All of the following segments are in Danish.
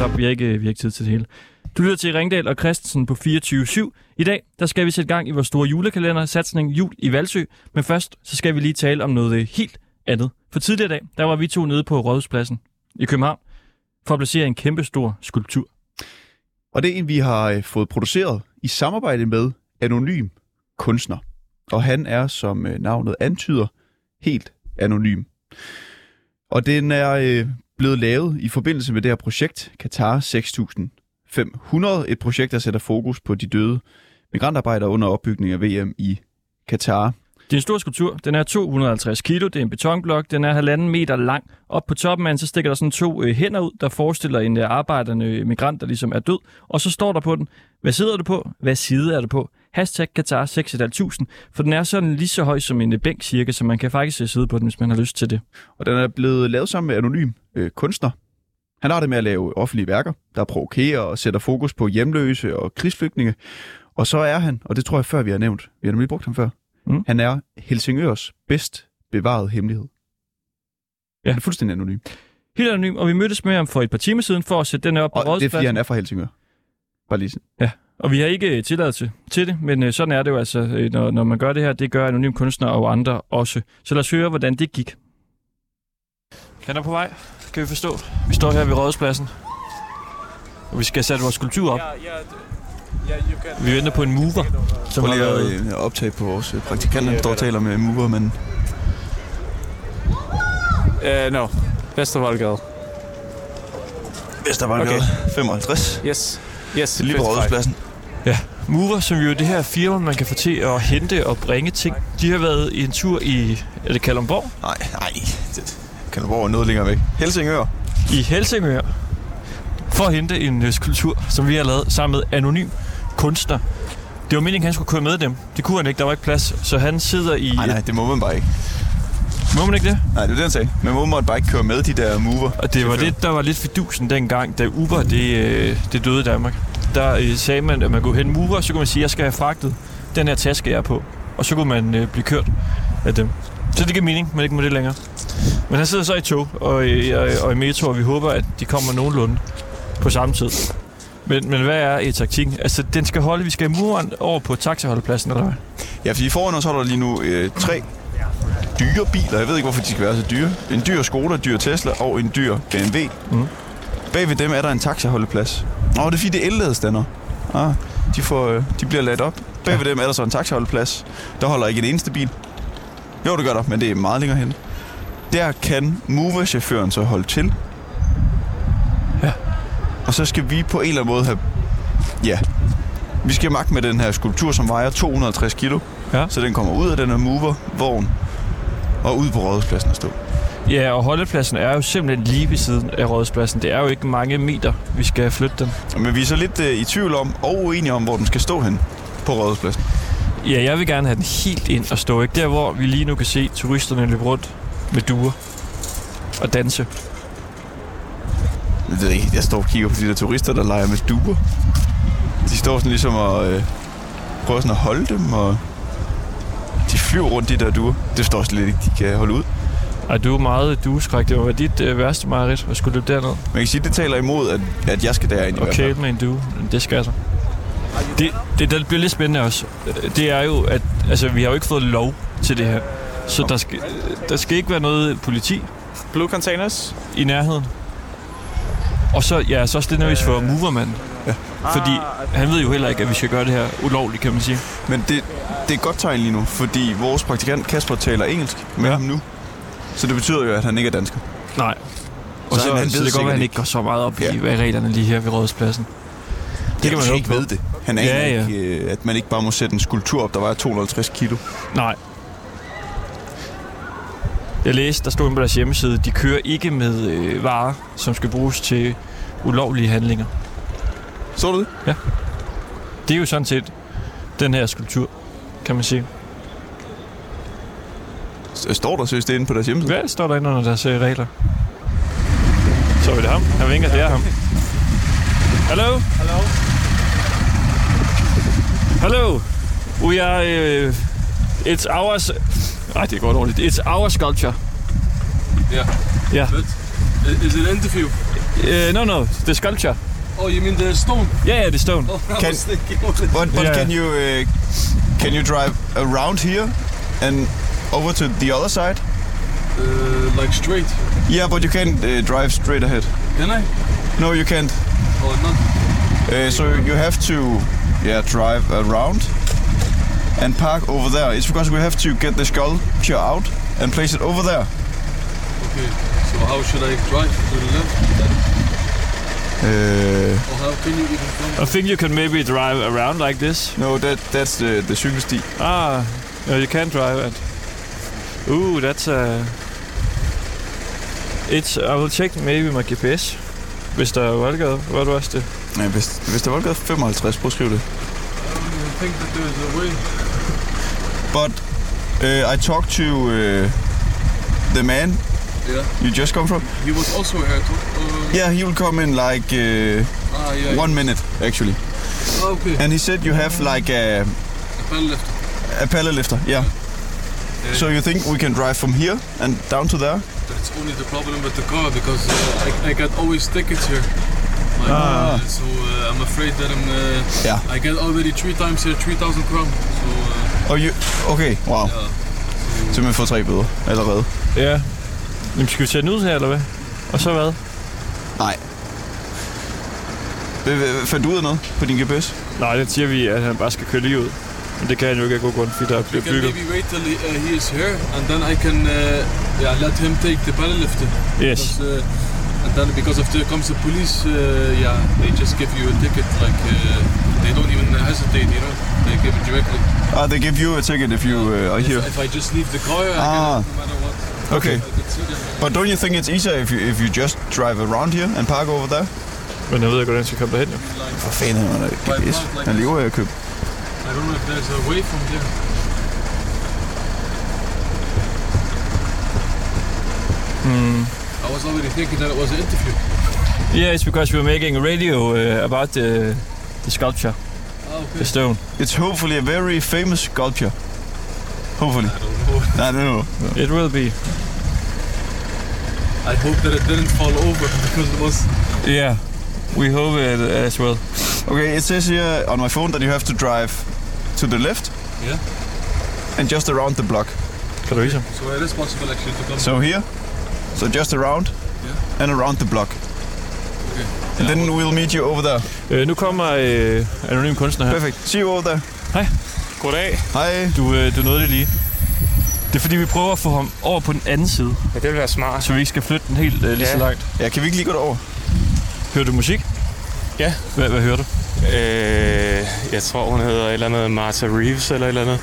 stop. Vi har ikke, vi har ikke tid til det hele. Du lytter til Ringdal og Christensen på 24-7. I dag der skal vi sætte gang i vores store julekalender, satsning Jul i Valsø. Men først så skal vi lige tale om noget helt andet. For tidligere dag, der var vi to nede på Rådhuspladsen i København for at placere en kæmpe stor skulptur. Og det er en, vi har øh, fået produceret i samarbejde med Anonym Kunstner. Og han er, som øh, navnet antyder, helt anonym. Og den er øh, blevet lavet i forbindelse med det her projekt, Qatar 6500. Et projekt, der sætter fokus på de døde migrantarbejdere under opbygning af VM i Qatar. Det er en stor skulptur. Den er 250 kilo. Det er en betonblok. Den er halvanden meter lang. Op på toppen af den, så stikker der sådan to øh, hænder ud, der forestiller en øh, arbejdende migrant, der ligesom er død. Og så står der på den, hvad sidder du på? Hvad side er du på? Hashtag Qatar 6500, for den er sådan lige så høj som en øh, bænk cirka, så man kan faktisk øh, sidde på den, hvis man har lyst til det. Og den er blevet lavet sammen med anonym øh, kunstner. Han har det med at lave offentlige værker, der provokerer og sætter fokus på hjemløse og krigsflygtninge. Og så er han, og det tror jeg før vi har nævnt, vi har nemlig brugt ham før, mm. han er Helsingørs bedst bevaret hemmelighed. Ja. Han er fuldstændig anonym. Helt anonym, og vi mødtes med ham for et par timer siden for at sætte den op på Og det er fordi, han er fra Helsingør. Bare lige sådan. Ja, og vi har ikke øh, tilladelse til det, men øh, sådan er det jo altså, øh, når, når man gør det her. Det gør anonym kunstner og andre også. Så lad os høre, hvordan det gik. Han er på vej, kan vi forstå. Vi står her ved Rådhuspladsen, og vi skal sætte vores skulptur op. Vi venter på en mover, som Prøv har lige været... at optage på vores praktikant, han står og taler med mover, men Uh, no, Vestervoldgade. Vestervoldgade Okay. 55. Yes. Yes. Det er lige på 55. Rådhuspladsen. Ja, Mover, som jo er det her firma, man kan få til at hente og bringe ting. De har været i en tur i, er det Kalundborg? Nej, nej. Det kan være noget længere væk. Helsingør. I Helsingør. For at hente en øh, skulptur, som vi har lavet sammen med Anonym Kunstner. Det var meningen, at han skulle køre med dem. Det kunne han ikke, der var ikke plads. Så han sidder i... Nej, nej, det må man bare ikke. Må man ikke det? Nej, det er det, han sagde. Men må man bare ikke køre med de der mover. Og det var det, der var lidt fidusen dengang, da Uber det, øh, det døde i Danmark. Der øh, sagde man, at man kunne hente Uber, så kunne man sige, at jeg skal have fragtet den her taske, jeg er på. Og så kunne man øh, blive kørt af dem. Så det giver mening, men ikke med det længere. Men han sidder så i tog og, i- og, og i metro, og vi håber, at de kommer nogenlunde på samme tid. Men, men hvad er i taktikken? Altså, den skal holde, vi skal have muren over på taxaholdepladsen, eller hvad? Ja, fordi foran os holder lige nu øh, tre dyre biler. Jeg ved ikke, hvorfor de skal være så dyre. En dyr Skoda, en dyr Tesla og en dyr BMW. Mm. Bag ved dem er der en taxaholdeplads. Åh, det er fordi, det er elladestander. Ah, de, får, øh, de bliver ladt op. Bag ved dem er der så en taxaholdeplads. Der holder ikke en eneste bil. Jo, det gør der, men det er meget længere hen. Der kan Mover-chaufføren så holde til. Ja. Og så skal vi på en eller anden måde have... Ja, vi skal magte med den her skulptur, som vejer 260 kilo. Ja. Så den kommer ud af den her mover-vogn og ud på rådhuspladsen og stå. Ja, og holdepladsen er jo simpelthen lige ved siden af rådspladsen. Det er jo ikke mange meter, vi skal flytte den. Men vi er så lidt øh, i tvivl om, og uenige om, hvor den skal stå hen på rådhuspladsen. Ja, jeg vil gerne have den helt ind og stå, ikke? Der, hvor vi lige nu kan se turisterne løbe rundt med duer og danse. Jeg ved ikke, jeg står og kigger på de der turister, der leger med duer. De står sådan ligesom og øh, prøver sådan at holde dem, og de flyver rundt, de der duer. Det står slet ikke, de kan holde ud. Ej, du er meget dueskræk. Det var dit øh, værste mareridt at skulle løbe derned Man kan sige, det taler imod, at, at jeg skal derind i og hvert fald. kæle med en due. Det skal jeg så. Det, det, der bliver lidt spændende også, øh, det er jo, at altså, vi har jo ikke fået lov til det her. Så der skal, der skal ikke være noget politi Blue containers. i nærheden. Og så, ja, så også det nervøs for movermanden. Ja. Fordi han ved jo heller ikke, at vi skal gøre det her ulovligt, kan man sige. Men det, det er et godt tegn lige nu, fordi vores praktikant Kasper taler engelsk med Ja. ham nu. Så det betyder jo, at han ikke er dansker. Nej. Og Så så, han- han så ved det går, at han ikke går så meget op Ja. i, hvad er reglerne lige her ved Rådhuspladsen. Det kan man jo ikke på. ved det. Han aner Ja, ja. ikke, øh, at man ikke bare må sætte en skulptur op, der vejer 250 kilo. Nej. Jeg læste, der stod inde på deres hjemmeside, de kører ikke med øh, varer, som skal bruges til ulovlige handlinger. Så du det? Det er jo sådan set den her skulptur, kan man sige. Står der seriøst det inde på deres hjemmeside? Hvad står der inde under deres øh, regler? Så er det ham. Han vinker, det er ham. Hello? Hello. Hello. We are... Uh, it's ours... Nej, det går dårligt. It's our sculpture. Yeah. Yeah. But is it interview? Uh, no, no, the sculpture. Oh, you mean the stone? Yeah, yeah, the stone. Oh, I Can- was thinking of it. But, but Yeah. can you uh, can you drive around here and over to the other side? Uh, like straight. Yeah, but you can't uh, drive straight ahead. Can I? No, you can't. Oh, not. Uh, so you have to, yeah, drive around and park over there. It's because we have to get the sculpture out and place it over there. Okay. So how should I drive to the left? Uh? I think you can maybe drive around like this. no, that that's the the cykelsti. Ah, no, you can drive it. Ooh, that's uh It's, I will check maybe my GPS. Hvis der er Voldgade, er du også det? Ja, hvis, hvis der var gået 55, prøv at skrive det. I even think that there's a way. But uh, I talked to uh, the man Yeah. you just come from. He was also here too. Uh, Yeah, he will come in like uh, Ah, yeah. one minute actually. Ah, okay. And he said you have like a, A pedal lift. a pallet lifter. Yeah. Yeah. So you think we can drive from here and down to there? That's only the problem with the car because uh, I, I get always tickets here. Like, Ah. uh, so uh, I'm afraid that I'm. Uh, Yeah. I get already three times here, three thousand crown. So uh, Oh, you? Okay, wow. yeah. Simpelthen fået tre bøder allerede. Ja. Jamen, skal vi tage den ud her, eller hvad? Og så hvad? Nej. Fandt du ud af noget på din GPS? Nej, det siger vi, at han bare skal køre lige ud. Men det kan han jo ikke af god grund, fordi der We bliver can bygget. maybe wait till he, uh, he is here, and then I can uh, yeah let him take the pedal lift. Yes. Because, uh, and then because if there comes the police, uh, yeah, they just give you a ticket. Like uh, they don't even hesitate, you know. They give it directly. Ah, they give you a ticket if you uh, are If, here. if I just leave the car, I Ah. get it no matter what. Okay. I can them. But don't you think it's easier if you if you just drive around here and park over there? Men jeg ved ikke, hvordan jeg skal komme derhen, jo. For fanden, han har GPS. Han lever af at købe. I don't know if there's a way from there. Hmm. I was already thinking that it was an interview. Yeah, it's because we're making a radio uh, about the, the sculpture, Ah, okay. the stone. It's hopefully a very famous sculpture. Hopefully. I don't know. I don't know. It will be. I hope that it didn't fall over because it was. Yeah, we hope it as well. Okay, it says here on my phone that you have to drive to the left Yeah. and just around the block. Kan du vise? So it is possible actually to come. So here, so just around Yeah. and around the block. Okay. And then we'll meet you over there. Øh, nu kommer øh, anonym kunstner her. Perfect. See you over there. Goddag. Hej. Du, øh, du nåede det lige. Det er fordi, vi prøver at få ham over på den anden side, Ja, det vil være smart. så vi ikke skal flytte den helt øh, lige Ja. så langt. Ja, kan vi ikke lige gå derover? Hører du musik? Ja. Hvad, hvad hører du? Øh, jeg tror, hun hedder et eller andet Martha Reeves eller et eller andet.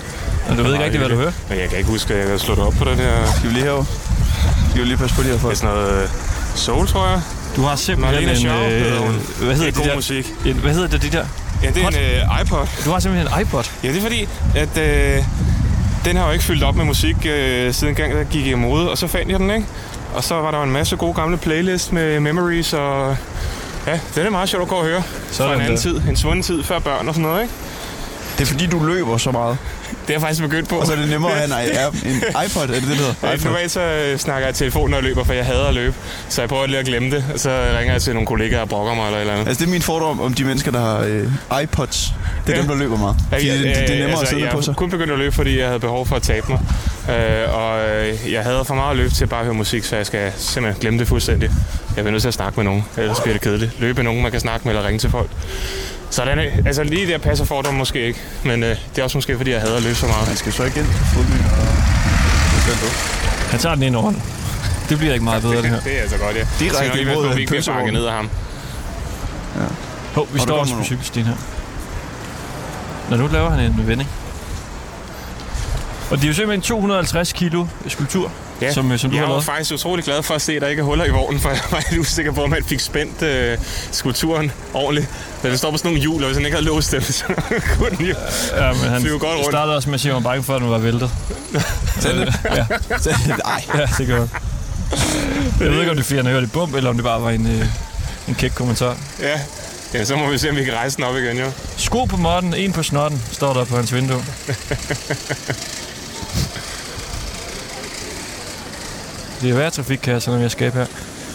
Du ved ikke rigtig, hvad du hører? Men jeg kan ikke huske, at jeg kan slå det op på den her. Skal vi lige herover? Skal vi lige passe på de her Det folk? er sådan noget øh, soul, tror jeg. Du har simpelthen Marlene en... Hedder hun. hvad Det hedder er det god der? musik. En, hvad hedder det, de der? Ja, det er en øh, iPod. Du har simpelthen en iPod. Ja, det er fordi, at øh, den har jo ikke fyldt op med musik øh, siden gang, der gik i mode. Og så fandt jeg den, ikke? Og så var der en masse gode gamle playlist med memories og... Ja, den er meget sjov at gå og høre. Fra en anden der. tid. En svunden tid før børn og sådan noget, ikke? Det er fordi, du løber så meget. Det er jeg faktisk begyndt på. Og så er det nemmere at have en, en iPod, er det det, der hedder? Ja, normalt så øh, snakker jeg i telefon, når jeg løber, for jeg hader at løbe. Så jeg prøver lige at glemme det, og så ringer jeg til nogle kollegaer og brokker mig eller eller andet. Altså, det er min fordom om de mennesker, der har øh, iPods. Det er Ja. dem, der løber meget. Fordi det, det, det er nemmere altså, at sidde jeg på sig. kun begyndt at løbe, fordi jeg havde behov for at tabe mig. Øh, og øh, jeg havde for meget at løbe til bare at høre musik, så jeg skal simpelthen glemme det fuldstændig. Jeg bliver nødt til at snakke med nogen, ellers bliver det kedeligt. Løbe med nogen, man kan snakke med eller ringe til folk. Så den er, altså lige der passer fordommen måske ikke, men øh, det er også måske, fordi jeg hader at løbe så meget. Man skal så ikke ind. Han tager den ind over Det bliver ikke meget bedre, det her. Det er altså godt, ja. Direkte imod at vi ikke bliver pølsevognen. bakket ned af ham. Hov, vi Og står også på cykelstien her. Nå, nu laver han en vending. Og det er jo simpelthen 250 kilo skulptur, Ja. som, øh, som du Jeg har var lavet. faktisk utrolig glad for at se, at der ikke er huller i vognen, for jeg var lidt usikker på, om man fik spændt øh, skulpturen ordentligt. Da det står på sådan nogle hjul, og hvis han ikke havde låst dem, så kunne den jo... Ja, men han godt rundt. startede også med at sige, at var bange for, at den var væltet. Sagde det? Ja, Nej. ja det gør. Jeg ved ikke, om det er, fordi han har hørt i bump, eller om det bare var en, øh, en kæk kommentar. Ja. ja, så må vi se, om vi kan rejse den op igen, jo. Sko på modden, en på snotten, står der på hans vindue. Det er værd trafikkasser, når jeg skabe her.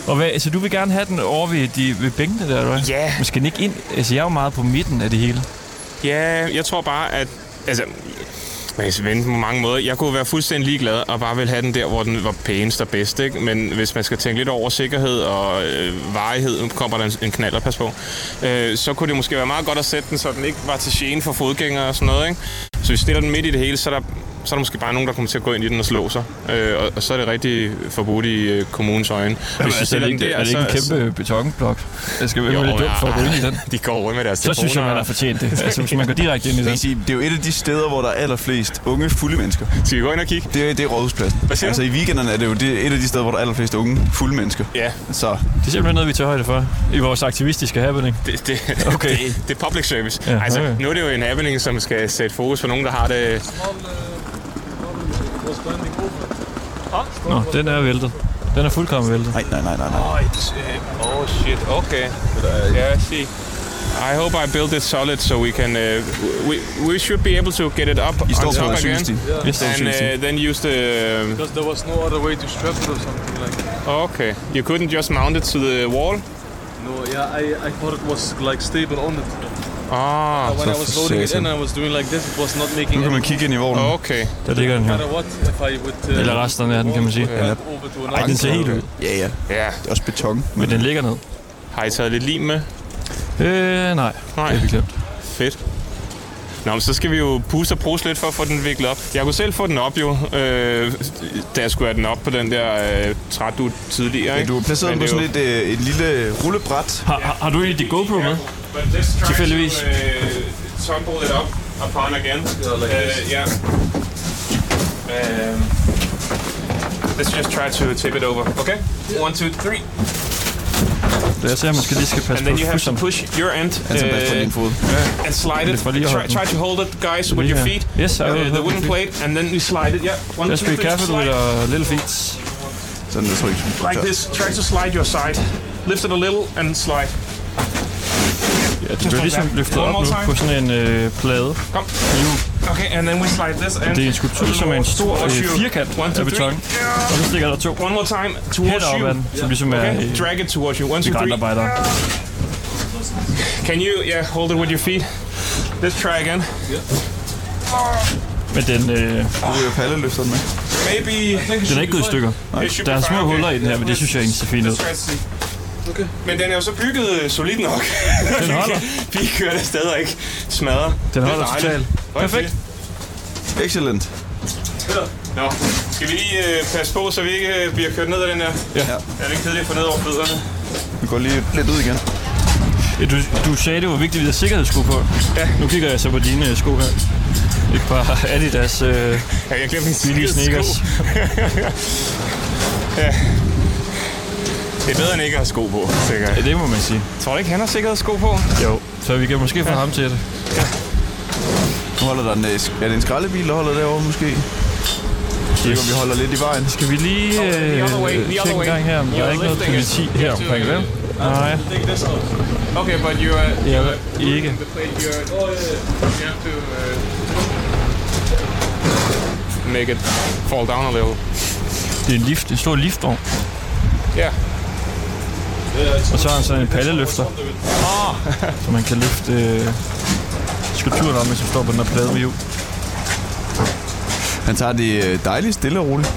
Og hvad, så du vil gerne have den over ved, de, ved bænkene der, eller hvad? Ja. Men skal den ikke ind? Altså, jeg er jo meget på midten af det hele. Ja, jeg tror bare, at... Altså, man kan vente på mange måder. Jeg kunne være fuldstændig ligeglad og bare vil have den der, hvor den var pænest og bedst. Ikke? Men hvis man skal tænke lidt over sikkerhed og øh, varighed, kommer der en, en knald at passe på, øh, så kunne det måske være meget godt at sætte den, så den ikke var til gene for fodgængere og sådan noget. Ikke? Så hvis vi stiller den midt i det hele, så er der så er der måske bare nogen, der kommer til at gå ind i den og slå sig. Øh, og, og så er det rigtig forbudt i øh, kommunens øjne. Hvis vi stiller den der, er det ikke en kæmpe betonblok? Jeg skal være lidt dumt for at gå ind i den. De går rundt med deres Så synes jeg, man har fortjent det. Altså, hvis man går direkte ind i den. sige, det er jo et af de steder, hvor der er allerflest unge fulde mennesker. Skal vi gå ind og kigge? Det er, det er rådhuspladsen. Hvad siger du? Altså i weekenderne er det jo det, et af de steder, hvor der er allerflest unge fulde mennesker. Ja, Så Det er simpelthen noget, vi tager højde for i vores aktivistiske happening. det, det, Okay. det, det er public service. Ja, Ja, altså, okay. nu er det jo en happening, som skal sætte fokus på nogen, der har det... Nå, den er væltet. Den er fuldkommen væltet. nej, nej, nej, nej, nej. Oh shit, okay. Yeah, I see. I hope I built it solid so we can... Uh, we, we should be able to get it up I on top again. cykelstien. Yes, And uh, then use the... Because there was no other way to strap it or something like that. Okay. You couldn't just mount it to the wall? No, yeah, I, I thought it was like stable on it. Ah, when I was loading it in, I was doing like this. It was not making Nu kan man kigge ind i vognen. okay. der ligger den her. Uh, Eller resterne af den, kan man sige. another Ej, den ser helt ud. Ja, ja. Ja. Det er også beton. Men den ligger ned. Har I taget lidt lim med? Øh, nej. Nej. Det har vi glemt. Fedt. Nå, men så skal vi jo puste og pruse lidt for at få den viklet op. Jeg kunne selv få den op jo, øh, da jeg skulle have den op på den der øh, træt, du tidligere. Ja, Ikke? du har placeret Men den på det er sådan jo- et, øh, et lille rullebræt. Har, har, har du egentlig GoPro med? Tilfældigvis. Toggle it up upon again. Uh, yeah. Um, let's just try to tip it over. Okay? One, two, three. Jeg ser, at man skal lige skal passe And then you have to push your end Altså pas på uh, and slide it. for lige at Try, try to hold it, guys, with your feet. Yes, I Uh, the wooden plate, and then you slide it. Yeah. One, Just two, be three, careful slide. with your little feet. Sådan, jeg tror ikke. Like this. Try to slide your side. Lift it a little and slide. Ja, det bliver ligesom løftet op nu på sådan en øh, plade. Kom. Okay, and then we slide this end. Det er en skulptur, som er en stor øh, firkant One, af two, beton. three. Og så stikker der to One more time. Towards you. ad den, som ligesom er Okay, øh, drag it towards you. One, two, three. migrantarbejdere. Can you, yeah, hold it with your feet. Let's try again. Men den, øh, Du vil jo palleløfter den med. Maybe. den er ikke gået i stykker. Should Der er små huller i den her, men det synes jeg ikke ser fint ud. Okay. Men den er jo så bygget øh, solid nok. Den holder. Vi kører det stadig ikke smadrer. Den Det er holder totalt. Er Perfekt. Excellent. Nå, skal vi lige øh, passe på, så vi ikke øh, bliver kørt ned ad den der? Ja. Er det ikke kedeligt at få ned over fødderne? Vi går lige lidt ud igen. Ja, du, du sagde, det var vigtigt, at vi havde sikkerhedssko på. Ja. Nu kigger jeg så på dine øh, sko her. Ikke bare Adidas øh, Ja, jeg glemte min billige sneakers. ja. Det er bedre end ikke at have sko på, tænker jeg. Ja, det må man sige. Tror du ikke, han har sikkerhedssko på? Jo. Så vi kan måske få ham til det. Nu holder der en, øh, er det en skraldebil, der holder derovre måske? Jeg Yes. yes. vi holder lidt i vejen. Skal vi lige øh, tjekke en gang her, om der er ikke noget politi You her omkring, vel? Nej. Okay, but you're... Uh, Ja, ikke. Yeah. You. Uh, make it fall down a little. det er en lift, en stor liftvogn. Yeah. Og så har han sådan en palleløfter. så man kan løfte øh, skulpturrammen, som står på den her plade med hjul. Han tager det øh, dejligt stille og roligt.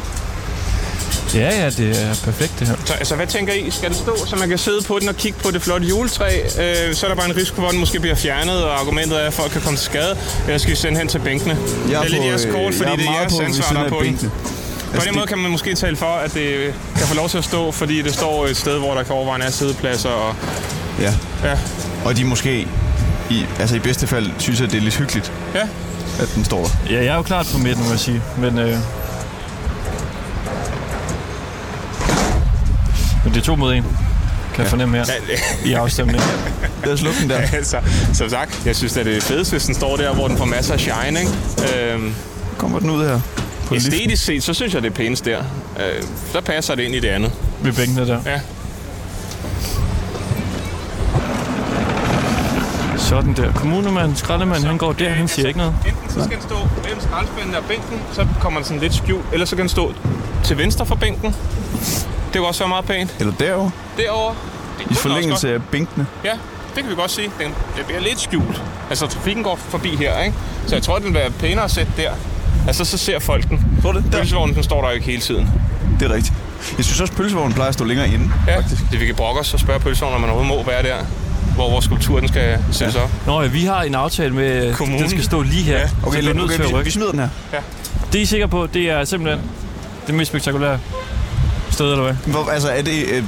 Ja, ja, det er perfekt det her. Så altså, hvad tænker I? Skal det stå, så man kan sidde på den og kigge på det flotte juletræ? Øh, så er der bare en risiko for, at den måske bliver fjernet, og argumentet er, at folk kan komme til skade. Eller skal vi sende hen til bænkene? Jeg det er lidt jeres øh, kort, fordi jeg det er jeres på ansvar, der er på den. Bænkene. På den måde kan man måske tale for, at det kan få lov til at stå, fordi det står et sted, hvor der kan overvejende er sædepladser. Og, Ja. ja. Og de måske, i, altså i bedste fald, synes at det er lidt hyggeligt, ja. at den står der. Ja, jeg er jo klart på midten, må jeg sige. Men, øh, men det er to mod en, kan jeg fornemme her i afstemningen. Lad os lukke den der. altså, som sagt, jeg synes, at det er fedest, hvis den står der, hvor den får masser af shine. Ikke? Øhm, Kommer den ud her. På æstetisk set, så synes jeg, det er pænest der. Øh, der passer det ind i det andet. Ved bænkene der. Ja. Sådan der. Kommunemanden, skraldemanden, han går der, han siger ikke noget. Enten så skal den stå mellem skraldespanden og bænken, så kommer den sådan lidt skjult, eller så kan den stå til venstre for bænken. Det kunne også være meget pænt. Eller derovre, Derovre. Det i den forlængelse af bænkene. Ja, det kan vi godt sige. Den, det bliver lidt skjult. Altså, trafikken går forbi her, ikke? Så jeg tror, den vil være pænere at sætte der. Altså, så ser folk den. Tror du det? Pølsevognen, den står der jo ikke hele tiden. Det er rigtigt. Jeg synes også, at pølsevognen plejer at stå længere inde. Ja, det vi kan brokke os og spørge pølsevognen, om man overhovedet må være der. Hvor vores skulptur, den skal sættes op. Nå ja, vi har en aftale med, Kommunen. den skal stå lige her. Ja, Så Okay, vi er nødt okay til at vi, vi rykke. smider den her. Det er I sikre på, det er simpelthen det mest spektakulære sted, eller hvad? Hvor, altså, er det, øh,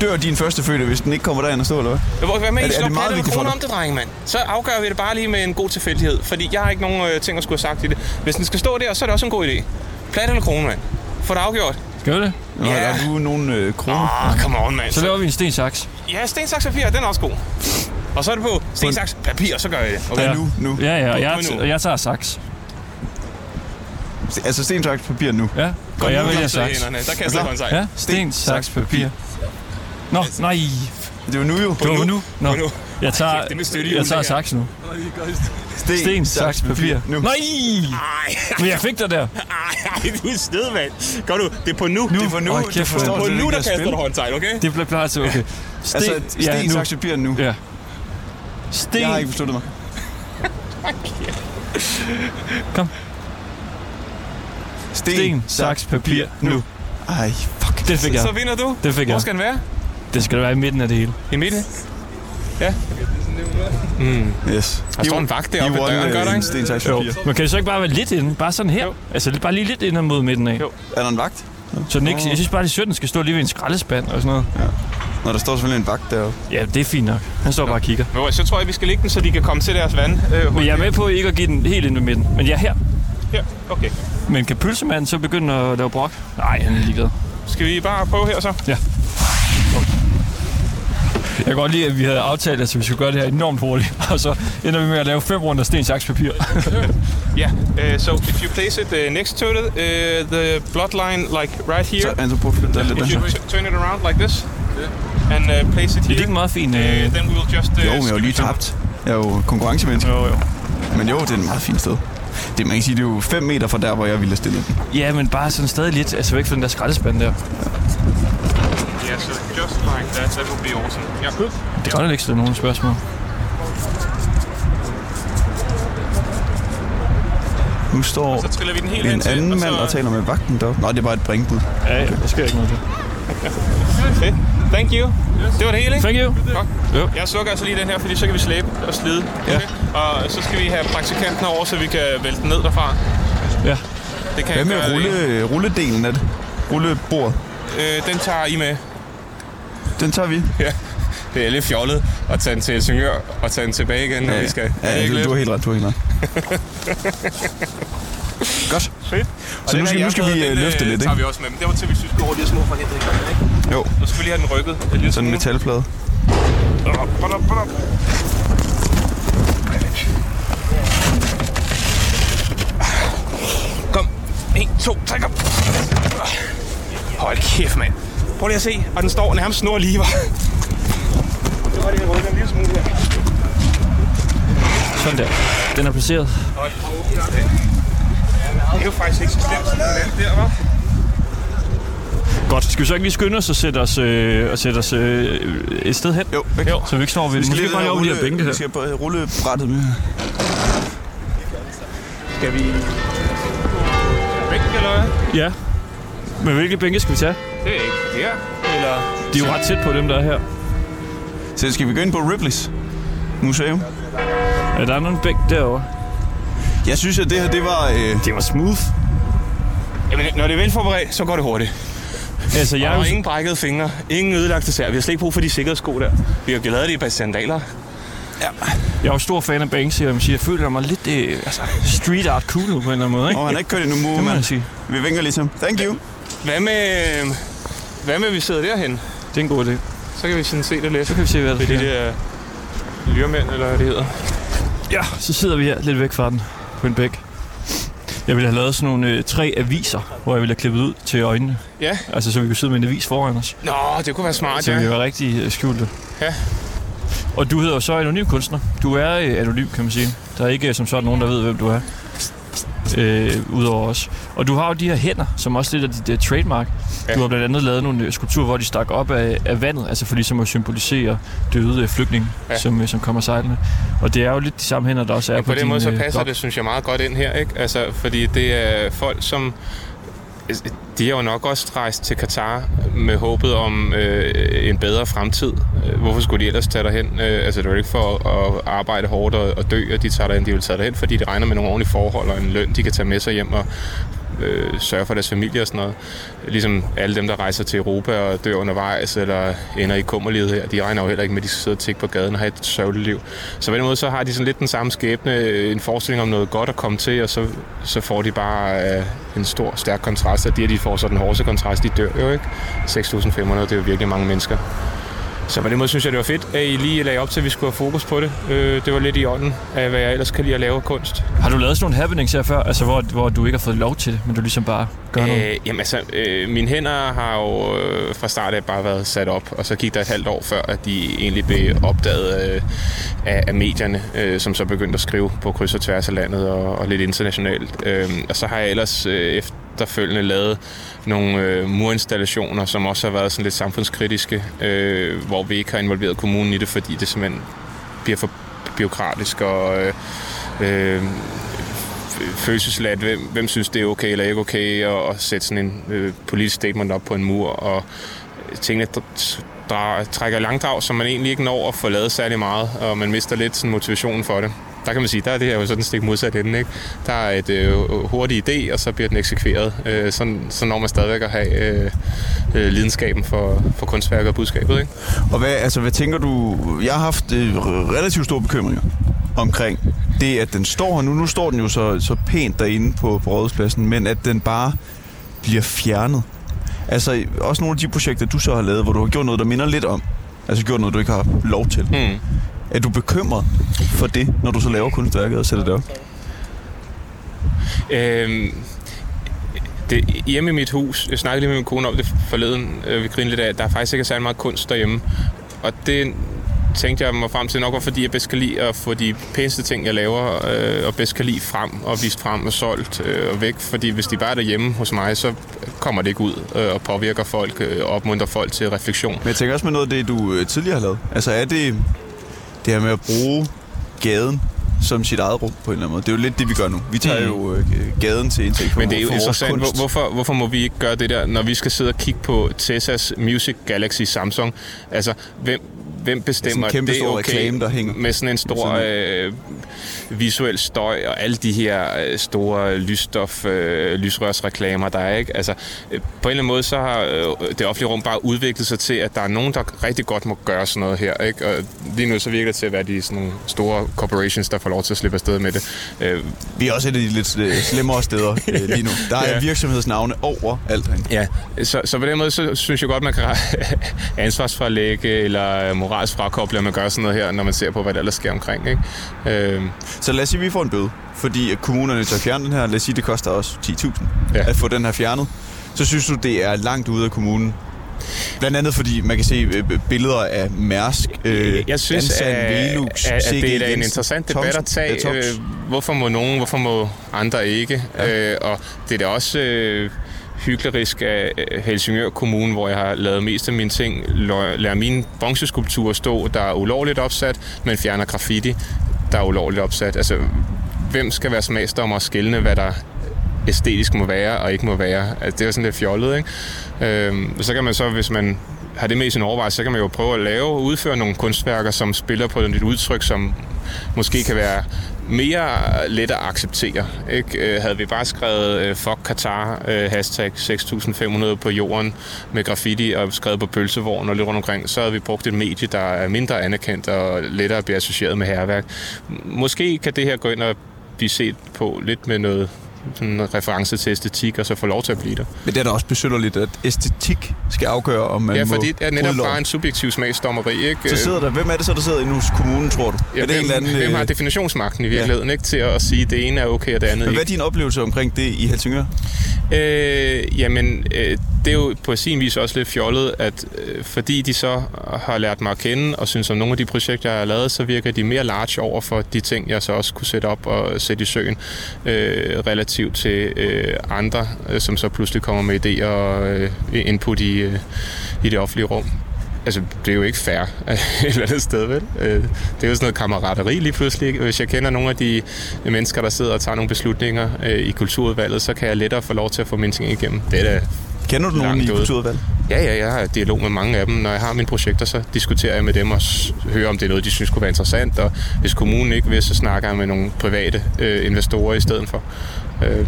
dør din første fødte, hvis den ikke kommer derind og stå, eller hvad? Være med, Er I det- slår det meget patte vigtigt for kroner dig? om det, drenge, mand. Så afgør vi det bare lige med en god tilfældighed. Fordi jeg har ikke nogen øh, ting at skulle have sagt i det. Hvis den skal stå der, så er det også en god idé. Plat eller krone, mand. Få det afgjort. Skal vi det? Nå, Ja. der er du nogle øh, kroner. Ah, come on, mand. Så laver vi en sten saks. Ja, sten, saks, papir, den er også god. Og så er det på sten, saks, papir, så gør jeg det. Okay? Ja, nu, nu. Ja, ja, jeg, jeg tager saks. Altså sten, saks, papir nu. Ja, og jeg vælger saks. Der kaster jeg klar? håndsejl. Ja, sten, saks, papir. Nå, nej. Det er jo nu jo. Det var nu. Nå, På nu. jeg tager, er jeg tager saks nu. Sten, Sten, saks, papir. Nu. Nej! Ej, Men jeg fik dig der. ej, ej, du er et sted, mand. Gør du, det er på nu. Det er for nu. Du kæft, forstår hvor På nu, der kaster du håndsejl, okay? Det bliver klar til, okay. Sten, Altså, sten, nu. saks, papir nu. Ja. Jeg har Sten, ikke besluttet mig. Kom. Sten, saks, papir, nu. Ej, fuck. Det fik jeg. Så vinder du. Det fik Hvor jeg. skal den være? Det skal være i midten af det hele. I midten? Ja. Mm. Yes. Der står en vagt deroppe ved døren, gør der ikke? Sten, saks, Jo. papir. Men kan det så ikke bare være lidt inde? Bare sådan her? Jo. Altså lidt- bare lige lidt ind mod midten af. Jo. Er der en vagt? Så den ikke, jeg synes bare, at 17 skal stå lige ved en skraldespand og sådan noget. Nå, der står selvfølgelig en vagt deroppe. Ja, det er fint nok. Han står bare og kigger. Men så tror jeg, vi skal lægge den, så de kan komme til deres vand. Øh, Men jeg er med på ikke at give den helt ind ved midten. Men jeg er her. Her, okay. Men kan pølsemanden så begynde at lave brok? Nej, han er ligeglad. Skal vi bare prøve her så? Jeg kan godt lide, at vi havde aftalt, at vi skulle gøre det her enormt hurtigt. Og så ender vi med at lave fem runder sten, saks, papir. Yeah. Uh, so if you place it uh, next to it, uh, the bloodline like right here. Så, altså, lidt If you turn it around like this, and uh, place it Det er here, ikke meget fint. uh, Øh... then we will just. Uh, Jo, men jeg er jo lige tabt. Jeg er jo konkurrencemenneske. Jo, jo. Men jo, det er et meget fint sted. Det man kan sige, det er jo 5 meter fra der, hvor jeg ville have stillet den. Ja, men bare sådan stadig lidt. Altså væk fra den der skraldespand der. down. Yeah, so just like that. That would be awesome. Yeah. Good. Det kan godt ikke stille nogen spørgsmål. Nu står Så triller vi den helt en til, anden og mand så, og taler med vagten deroppe. Nå, det er bare et bringbud. Ja, ja, der sker ikke noget. Fedt. Thank you. Det var det hele, ikke? Thank you. Godt. Jo. Jeg slukker altså lige den her, fordi så kan vi slæbe og slide. Ja. Og så skal vi have praktikanten over, så vi kan vælte den ned derfra. Ja. Det kan Hvad med gøre rulle, rulledelen af det? Rullebordet. Øh, den tager I med. Den tager vi. Ja. Det er lidt fjollet at tage den til Helsingør og tage den tilbage igen, når vi skal. Det Ja, ikke du, lidt? har helt ret, du har helt ret. Godt. Fedt. Så nu skal, nu skal vi øh, løfte lidt, tager ikke? vi også med. Men det var til, hvis vi skulle over de her små forhindringer. Ikke? Jo, Så skal vi lige have den rykket. En lille sådan en metalplade. Kom. 1, 2, 3, kom. Hold kæft, mand. Prøv lige at se. Og den står nærmest snor lige, var. Det var det, jeg rykker en lille smule her. Sådan der. Den er placeret. Det er jo faktisk ikke så slemt, som den der, var. Godt. Skal vi så ikke lige skynde os og sætte os, øh, og sætte os øh, et sted hen? Jo, væk. Jo. Så vi ikke står ved Vi skal bare lige over de her bænke Vi her. skal bare rulle brættet med. Skal vi... Væk, eller hvad? Ja. Men hvilke bænke skal vi tage? Det er ikke her. Eller... De er jo ret tæt på dem, der er her. Så skal vi gå ind på Ripley's museum? Er der nogen bænk derovre? Jeg synes, at det her, det var... Øh, Det var smooth. Jamen, når det er velforberedt, så går det hurtigt. Altså, jeg Og jo... ingen brækkede fingre, ingen ødelagte sær. Vi har slet ikke brug for de sikkerhedssko der. Vi har lavet det i bare sandaler. Jeg er jo stor fan af Banksy, og jeg må sige, jeg føler mig lidt øh, altså, street art cool på en eller anden måde, ikke? Åh, han har ikke kørt endnu, mand. jeg sige. Vi vinker lige til ham. Thank you. Hvad med, hvad med, at vi sidder derhen? Det er en god idé. Så kan vi sådan se det lidt. Så kan vi se, hvad der Det er de der lyrmænd, eller hvad det hedder. Ja, så sidder vi her lidt væk fra den på en bæk. Jeg ville have lavet sådan nogle øh, tre aviser, hvor jeg ville have klippet ud til øjnene. Ja. Altså, så vi kunne sidde med en avis foran os. Nå, det kunne være smart, Så vi ja. var rigtig øh, skjulte. Ja. Og du hedder jo så anonym kunstner. Du er øh, anonym, kan man sige. Der er ikke øh, som sådan nogen, der ved, hvem du er. Øh, udover os. Og du har jo de her hænder, som også lidt af dit uh, trademark. Ja. Du har blandt andet lavet nogle øh, skulpturer, hvor de stak op af, af vandet, altså for ligesom at symbolisere døde øh, flygtninge, ja. Som, som kommer sejlende. Og det er jo lidt de samme hænder, der også er Ja, på, på den din, måde så passer blog. det, synes jeg, meget godt ind her, ikke? Altså, fordi det er folk, som... De har jo nok også rejst til Katar med håbet om øh, en bedre fremtid. Øh, hvorfor skulle de ellers tage derhen? Øh, altså, det er jo ikke for at arbejde hårdt og, og dø, at de tager derhen. De vil tage derhen, fordi de regner med nogle ordentlige forhold og en løn, de kan tage med sig hjem og øh, sørge for deres familie og sådan noget. Ligesom alle dem, der rejser til Europa og dør undervejs eller ender i kummerlivet her, de regner jo heller ikke med, at de skal sidde og tigge på gaden og have et sørgeligt liv. Så på den måde, så har de sådan lidt den samme skæbne, øh, en forestilling om noget godt at komme til, og så, så får de bare øh, en stor, stærk kontrast, og de, at de får så den hårdeste kontrast, de dør jo ikke. 6.500, det er jo virkelig mange mennesker. Så på den måde synes jeg, det var fedt, at I lige lagde op til, at vi skulle have fokus på det. Øh, det var lidt i ånden af, hvad jeg ellers kan lide at lave af kunst. Har du lavet sådan nogle happenings her før, altså hvor, hvor du ikke har fået lov til det, men du ligesom bare gør noget? Øh, jamen altså, øh, mine hænder har jo øh, fra start af bare været sat op, og så gik der et halvt år før, at de egentlig blev opdaget øh, af, af medierne, øh, som så begyndte at skrive på kryds og tværs af landet og, og lidt internationalt. Øh, og så har jeg ellers øh, efterfølgende lavet nogle øh, murinstallationer, som også har været sådan lidt samfundskritiske, øh, hvor vi ikke har involveret kommunen i det, fordi det simpelthen bliver for byråkratisk og øh, øh, følelsesladt. Hvem, hvem synes, det er okay eller ikke okay at, at sætte sådan en øh, politisk statement op på en mur, og tingene dr- dra- trækker langdrag, som man egentlig ikke når at få lavet særlig meget, og man mister lidt sådan, motivationen for det. Der kan man sige, der er det her jo sådan stik modsat ende. Ikke? Der er et øh, hurtigt idé, og så bliver den eksekveret. Øh, sådan, så når man stadigvæk at have øh, øh, lidenskaben for, for kunstværket og budskabet. Ikke? Og hvad, altså, hvad tænker du? Jeg har haft øh, relativt store bekymringer omkring det, at den står her nu. Nu står den jo så, så pænt derinde på, på Rådhuspladsen, men at den bare bliver fjernet. Altså, også nogle af de projekter, du så har lavet, hvor du har gjort noget, der minder lidt om. Altså gjort noget, du ikke har lov til. Hmm. Er du bekymret for det, når du så laver kunstværket og sætter det op? Øhm, det, hjemme i mit hus, jeg snakkede lige med min kone om det forleden, øh, vi grinede lidt af, at der faktisk ikke er særlig meget kunst derhjemme. Og det tænkte jeg mig frem til nok var, fordi jeg bedst kan lide at få de pæneste ting, jeg laver, øh, og bedst kan lide frem og vist frem og solgt øh, og væk. Fordi hvis de bare er derhjemme hos mig, så kommer det ikke ud øh, og påvirker folk øh, og opmuntrer folk til refleksion. Men jeg tænker også med noget af det, du øh, tidligere har lavet. Altså er det det her med at bruge gaden som sit eget rum på en eller anden måde? Det er jo lidt det, vi gør nu. Vi tager Mm. jo øh, gaden til indtægt for, Men det er jo interessant, hvor, hvorfor, hvorfor må vi ikke gøre det der, når vi skal sidde og kigge på Tessas Music Galaxy Samsung? Altså, hvem, hvem bestemmer en kæmpe det er stor okay reklame, der hænger. med sådan en stor Sådan. øh, visuel støj og alle de her øh, store lysstof, øh, lysrørsreklamer, der er, ikke? Altså, øh, på en eller anden måde, så har øh, det offentlige rum bare udviklet sig til, at der er nogen, der rigtig godt må gøre sådan noget her, ikke? Og lige nu så virker det til at være de sådan nogle store corporations, der får lov til at slippe afsted med det. Øh, Vi er også et af de lidt øh, slemmere steder øh, lige nu. Der er Ja. virksomhedsnavne over alt herinde. Ja, så, så på den måde, så synes jeg godt, man kan ansvarsfralægge eller moralsk frakoble, at man gør sådan noget her, når man ser på, hvad der ellers sker omkring. Ikke? Øh, Så lad os sige, at vi får en bøde, fordi at kommunerne tager fjerne den her. Lad os sige, det koster os 10.000 Ja. at få den her fjernet. Så synes du, det er langt ude af kommunen? Blandt andet fordi man kan se øh, billeder af Mærsk, øh, jeg synes, Ansan, at, Velux, at, at det er en interessant debat at tage. Øh, hvorfor må nogen, hvorfor må andre ikke? Ja. Øh, og det er da også øh, hyklerisk af øh, Helsingør Kommune, hvor jeg har lavet mest af mine ting, lader mine bronzeskulpturer stå, der er ulovligt opsat, men fjerner graffiti, der er ulovligt opsat. Altså, hvem skal være smagsdommer og skille, hvad der æstetisk må være og ikke må være. Altså, det er jo sådan lidt fjollet, ikke? Øhm, så kan man så, hvis man har det med i sin overvejelse, så kan man jo prøve at lave og udføre nogle kunstværker, som spiller på et udtryk, som måske kan være mere let at acceptere. Ikke? Øh, havde vi bare skrevet øh, fuck Qatar, øh, hashtag 6500 på jorden med graffiti og skrevet på pølsevogn og lidt rundt omkring, så havde vi brugt et medie, der er mindre anerkendt og lettere at blive associeret med herværk. Måske kan det her gå ind og blive set på lidt med noget sådan en reference til æstetik, og så få lov til at blive der. Men det er da også besynderligt, at æstetik skal afgøre, om man ja, fordi det er netop loven. bare en subjektiv smagsdommeri, ikke? Så sidder der, hvem er det så, der sidder inde hos kommunen, tror du? ja, er det hvem, en anden, hvem har øh, definitionsmagten i virkeligheden, ikke? Til at sige, at det ene er okay, og det andet Men hvad er din oplevelse omkring det i Helsingør? Øh, jamen, øh, det det er jo på sin vis også lidt fjollet, at øh, fordi de så har lært mig at kende, og synes om nogle af de projekter, jeg har lavet, så virker de mere large over for de ting, jeg så også kunne sætte op og sætte i søen, øh, relativt til øh, andre, øh, som så pludselig kommer med idéer og øh, input i, øh, i det offentlige rum. Altså, det er jo ikke fair et eller andet sted, vel? Øh, Det er jo sådan noget kammerateri lige pludselig. Hvis jeg kender nogle af de mennesker, der sidder og tager nogle beslutninger øh, i kulturudvalget, så kan jeg lettere få lov til at få mine ting igennem. Det er da Kender du nogen i kulturudvalget? Ja, ja, jeg har dialog med mange af dem. Når jeg har mine projekter, så diskuterer jeg med dem og hører, om det er noget, de synes kunne være interessant. Og hvis kommunen ikke vil, så snakker jeg med nogle private øh, investorer i stedet for. Øh,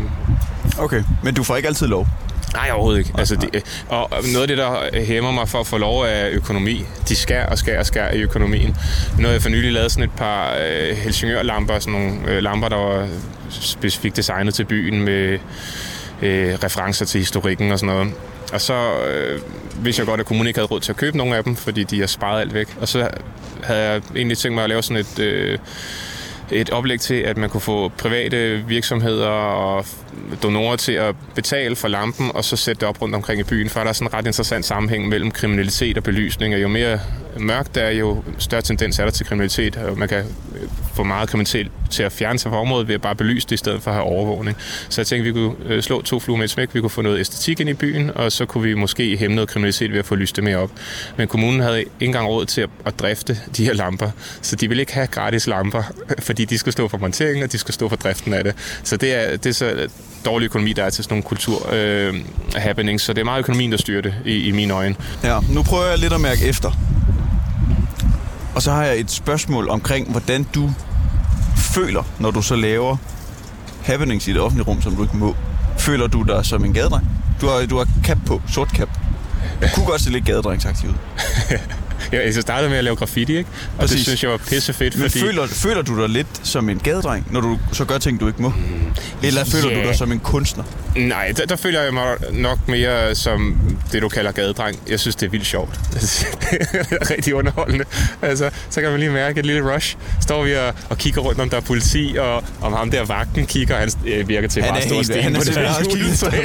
Okay, men du får ikke altid lov. nej, overhovedet ikke. Altså, det, øh, og noget af det, der hæmmer mig for at få lov af økonomi, de skær og skær og skær i økonomien. Nu har jeg for nylig lavet sådan et par øh, Helsingør-lamper, sådan nogle øh, lamper, der var specifikt designet til byen med øh, referencer til historikken og sådan noget. Og så øh, vidste jeg godt, at kommunen ikke havde råd til at købe nogle af dem, fordi de har sparet alt væk. Og så havde jeg egentlig tænkt mig at lave sådan et, øh, et oplæg til, at man kunne få private virksomheder og donorer til at betale for lampen, og så sætte det op rundt omkring i byen, for der er sådan en ret interessant sammenhæng mellem kriminalitet og belysning, og jo mere mørkt der er, jo større tendens er der til kriminalitet, og man kan øh, få meget kriminalitet til at fjerne sig fra området ved at bare belyse det, i stedet for at have overvågning. Så jeg tænkte, vi kunne øh, slå to fluer med et smæk, vi kunne få noget æstetik ind i byen, og så kunne vi måske hæmme noget kriminalitet ved at få lyst det mere op. Men kommunen havde ikke engang råd til at, at drifte de her lamper, så de ville ikke have gratis lamper, fordi de skulle stå for monteringen, og de skulle stå for driften af det. Så det er, det er så dårlig økonomi, der er til sådan nogle kultur øh, så det er meget økonomien, der styrer det i, i mine øjne. Ja, nu prøver jeg lidt at mærke efter. Og så har jeg et spørgsmål omkring, hvordan du føler, når du så laver happenings i det offentlige rum, som du ikke må. Føler du dig som en gadedreng? Du har, du har cap på, sort cap. Du kunne godt se lidt gadedrengsagtig ud. Jeg, jeg startede med at lave graffiti, ikke? og Præcis. det synes jeg var pissefedt, Men fordi... føler, føler du dig lidt som en gadedreng, når du så gør ting, du ikke må? Eller føler Ja. du dig som en kunstner? Nej, der, der føler jeg mig nok mere som det, du kalder gadedreng. Jeg synes, det er vildt sjovt. det er rigtig underholdende. Altså, så kan man lige mærke et lille rush. Står vi og, og kigger rundt, om der er politi, og om ham der vagten kigger, han øh, virker til Han bare at stå og helt- stene han er på det der juletræ.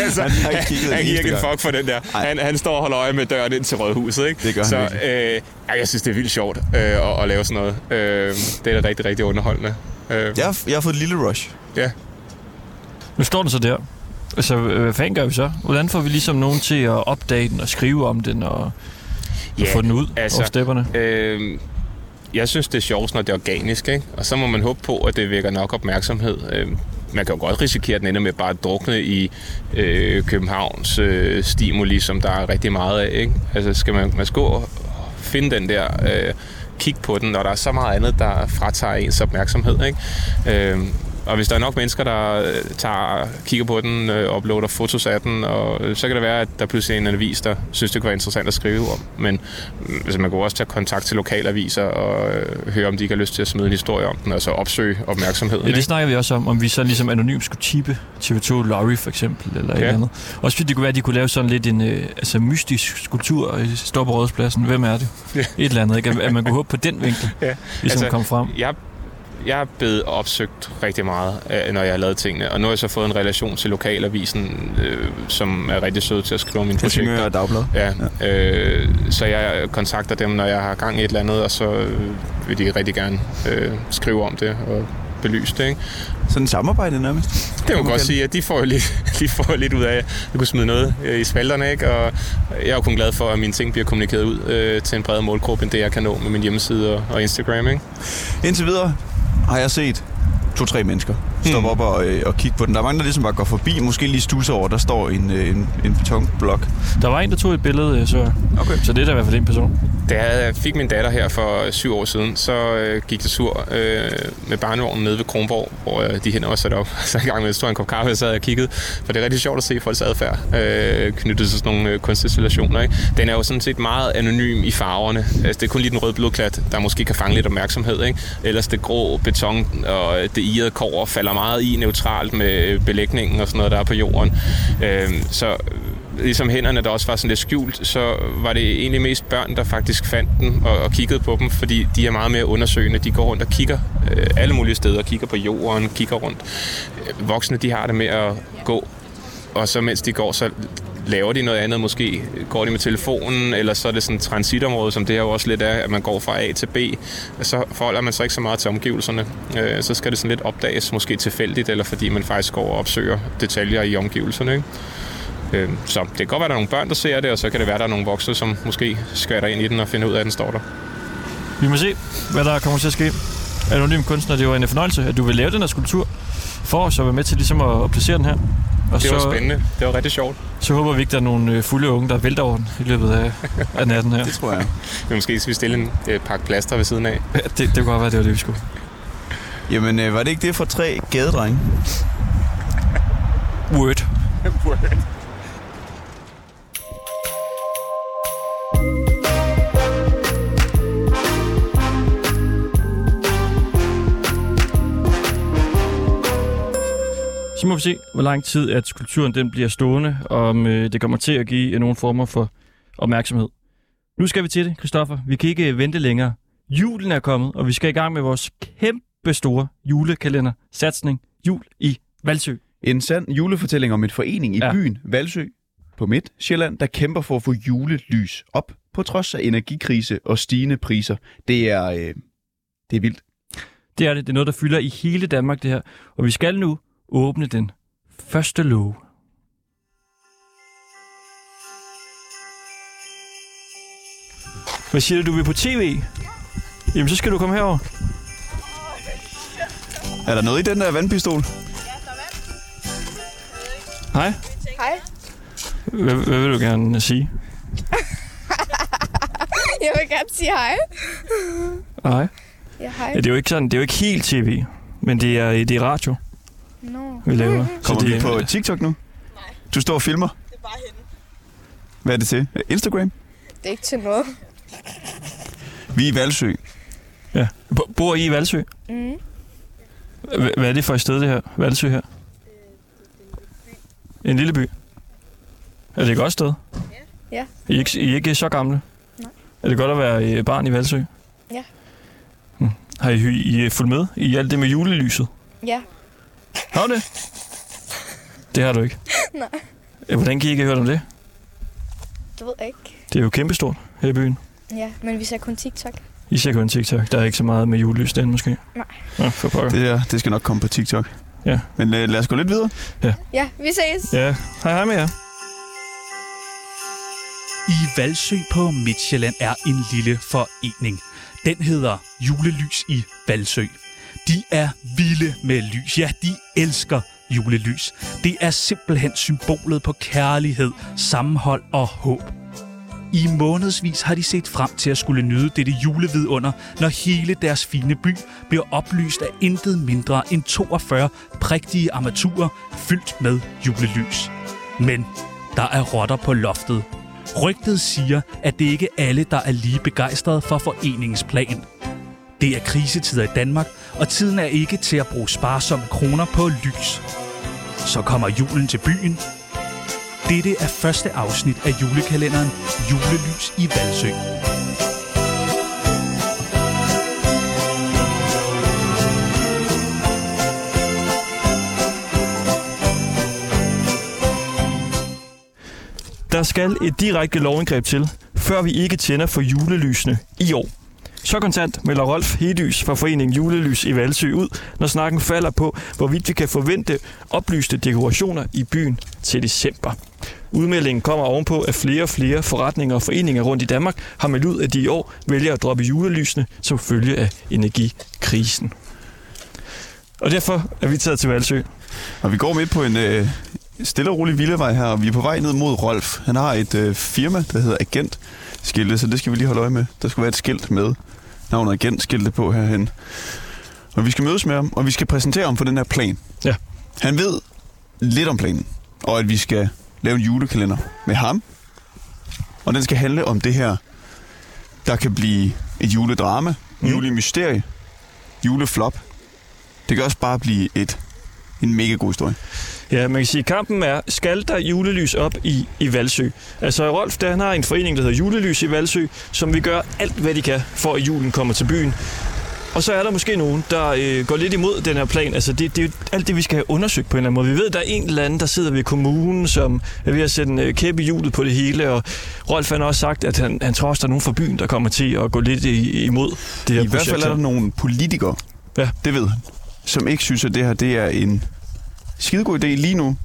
altså, Han han, han giver ikke en fuck for den der. Ej. Han, han står og holder øje med døren ind til rådhuset, ikke? Det gør han Så virkelig. øh, jeg synes, det er vildt sjovt øh, at, at lave sådan noget. Øh, det er da rigtig, rigtig underholdende. Øh, Jeg har, jeg har fået et lille rush. ja. Nu står den så der. Altså, øh, hvad fanden gør vi så? Hvordan får vi ligesom nogen til at opdage den og skrive om den og, og få den ud altså, altså, over stepperne? Øh, jeg synes, det er sjovt, når det er organisk, ikke? Og så må man håbe på, at det vækker nok opmærksomhed. Øh, man kan jo godt risikere, at den ender med bare at drukne i øh, Københavns øh, stimuli, som der er rigtig meget af, ikke? Altså, skal man, man skal gå og finde den der... Øh, kig på den, når der er så meget andet, der fratager ens opmærksomhed, ikke? Øh, og hvis der er nok mennesker, der øh, tager, kigger på den, øh, uploader fotos af den, og øh, så kan det være, at der pludselig er en avis, der synes, det kunne være interessant at skrive om. Men mm, altså, man kan også tage kontakt til lokalaviser og øh, høre, om de ikke har lyst til at smide en historie om den, altså opsøge opmærksomheden. Ja, det ikke? snakker vi også om, om vi så ligesom anonymt skulle tippe TV2 Lorry for eksempel, eller ja. et eller andet. Også fordi det kunne være, at de kunne lave sådan lidt en øh, altså mystisk skulptur i står på rådspladsen. Hvem er det? Ja. Et eller andet, ikke? At, man kunne håbe på den vinkel, Ja. ligesom altså, kom frem. Jeg, jeg er blevet opsøgt rigtig meget, øh, når jeg har lavet tingene. Og nu har jeg så fået en relation til lokalavisen, øh, som er rigtig sød til at skrive mine projekter. Helsingør Dagblad. Ja, øh, så jeg kontakter dem, når jeg har gang i et eller andet, og så vil de rigtig gerne øh, skrive om det og belyse det. Ikke? Sådan samarbejde nærmest. Det må man godt sige, at de får jo lidt, de får lidt ud af, at jeg kunne smide noget øh, i spalterne, ikke? og jeg er jo kun glad for, at mine ting bliver kommunikeret ud øh, til en bredere målgruppe, end det jeg kan nå med min hjemmeside og, og Instagram. Ikke? Indtil videre har jeg set to-tre mennesker stoppe Hmm. op og, øh, og kigge på den. Der er mange, der ligesom bare går forbi, måske lige stusser over, der står en, øh, en, en betonblok. Der var en, der tog et billede, øh, så, Okay. så det er da i hvert fald en person. Da jeg fik min datter her for syv år siden, så øh, gik det sur øh, med barnevognen nede ved Kronborg, hvor øh, de hænder var sat op. Så en gang med, stod en kop kaffe, og så havde jeg kigget. For det er rigtig sjovt at se folks adfærd øh, knyttet til sådan nogle øh, kunstinstallationer. Ikke? Den er jo sådan set meget anonym i farverne. Altså, det er kun lige den røde blodklat, der måske kan fange lidt opmærksomhed. Ikke? Ellers det grå beton og det irede kover falder meget i neutralt med øh, belægningen og sådan noget, der er på jorden. Øhm, øh, så ligesom hænderne, der også var sådan lidt skjult, så var det egentlig mest børn, der faktisk fandt den og, og kiggede på dem, fordi de er meget mere undersøgende. De går rundt og kigger øh, alle mulige steder, kigger på jorden, kigger rundt. Øh, voksne, de har det med at gå, og så mens de går, så laver de noget andet. Måske går de med telefonen, eller så er det sådan et transitområde, som det her jo også lidt er, at man går fra A til B. Så forholder man sig ikke så meget til omgivelserne. Øh, så skal det sådan lidt opdages, måske tilfældigt, eller fordi man faktisk går og opsøger detaljer i omgivelserne. Ikke? Øh, så det kan godt være, at der er nogle børn, der ser det, og så kan det være, at der er nogle voksne, som måske skvatter ind i den og finder ud af, at den står der. Vi må se, hvad der kommer til at ske. Anonym kunstner, det var en fornøjelse, at du vil lave den her skulptur for os og være med til ligesom at placere den her. Og Det så, var spændende. Det var rigtig sjovt. så håber vi ikke, der er nogle øh, fulde unge, der vælter over den i løbet af, af natten her. Det tror jeg. Men måske skal vi stille en øh, pakke plaster ved siden af. Ja, det, det kunne godt være, det var det, vi skulle. Jamen, øh, var det ikke det for tre gadedrenge? Word. Så må vi se, hvor lang tid at skulpturen den bliver stående, og om øh, det kommer til at give nogle former for opmærksomhed. Nu skal vi til det, Christoffer. Vi kan ikke vente længere. Julen er kommet, og vi skal i gang med vores kæmpe store julekalender satsning Jul i Valsø. En sand julefortælling om en forening i Ja. ja. byen Valsø på Midt Sjælland, der kæmper for at få julelys op på trods af energikrise og stigende priser. Det er, øh, det er vildt. Det er det. Det er noget, der fylder i hele Danmark, det her. Og vi skal nu åbne den første låge. Hvad siger du, du vil på tv? Jamen, så skal du komme herover. Er der noget i den der vandpistol? Hej. Hej. Hvad, hvad vil du gerne sige? Jeg vil gerne sige hej. Hej. Ja, hej. Ja, det er jo ikke sådan, det er jo ikke helt tv, men det er, det er radio, No. vi laver. Kommer det, vi på TikTok nu? Nej. Du står og filmer? Det er bare hende. Hvad er det til? Instagram? Det er ikke til noget. Vi er i Valsø. Ja. Bo- Bor I i Valsø? Mm. Hva- Hvad er det for et sted, det her? Valsø her? En lille by? Er det et godt sted? Ja. I er ikke, I er ikke så gamle? Nej. Er det godt at være øh, barn i Valsø? Ja. Hm. Har I, I, I fulgt med i alt det med julelyset? Ja. Har du det? Det har du ikke? Nej. Ja, Hvordan kan I ikke have hørt om det? Det ved jeg ikke. Det er jo kæmpestort her i byen. Ja, men vi ser kun TikTok. I ser kun TikTok. Der er ikke så meget med julelys den måske. Nej. Ja, for pokker. Det, der, det skal nok komme på TikTok. Ja. Men øh, lad os gå lidt videre. Ja, vi ses. Ja, hej hej med jer. I Valsø på Midtjylland er en lille forening. Den hedder Julelys i Valsø. De er vilde med lys. Ja, de elsker julelys. Det er simpelthen symbolet på kærlighed, sammenhold og håb. I månedsvis har de set frem til at skulle nyde dette julevidunder, når hele deres fine by bliver oplyst af intet mindre end 42 prægtige armaturer fyldt med julelys. Men der er rotter på loftet. Rygtet siger, at det ikke er alle, der er lige begejstrede for foreningens plan. Det er krisetider i Danmark, og tiden er ikke til at bruge sparsomme kroner på lys. Så kommer julen til byen. Dette er første afsnit af julekalenderen Julelys i Valsø. Der skal et direkte lovindgreb til, før vi ikke tænder for julelysene i år. Så kontant melder Rolf Hedys fra foreningen Julelys i Valsø ud, når snakken falder på, hvorvidt vi kan forvente oplyste dekorationer i byen til december. Udmeldingen kommer ovenpå, at flere og flere forretninger og foreninger rundt i Danmark har meldt ud, at de i år vælger at droppe julelysene som følge af energikrisen. Og derfor er vi taget til Valsø. Og vi går midt på en øh, stille og rolig vildevej her, og vi er på vej ned mod Rolf. Han har et øh, firma, der hedder Agent skilte, så det skal vi lige holde øje med. Der skal være et skilt med navnet Agent skilte på herhen. Og vi skal mødes med ham, og vi skal præsentere ham for den her plan. Ja. Han ved lidt om planen, og at vi skal lave en julekalender med ham. Og den skal handle om det her, der kan blive et juledrama, mm. julemysterie, juleflop. Det kan også bare blive et, en mega god historie. Ja, man kan sige, at kampen er, skal der julelys op i, i Valsø? Altså, Rolf, der, han har en forening, der hedder Julelys i Valsø, som vil gøre alt, hvad de kan, for at julen kommer til byen. Og så er der måske nogen, der øh, går lidt imod den her plan. Altså, det, det er alt det, vi skal have undersøgt på en eller anden måde. Vi ved, der er en eller anden, der sidder ved kommunen, som er ved at sætte en øh, kæppe i hjulet på det hele. Og Rolf han har også sagt, at han, han tror også, der er nogen fra byen, der kommer til at gå lidt i, imod det her I hvert projekt fald er der nogle politikere, Ja. det ved han, som ikke synes, at det her det er en skidegod idé lige nu,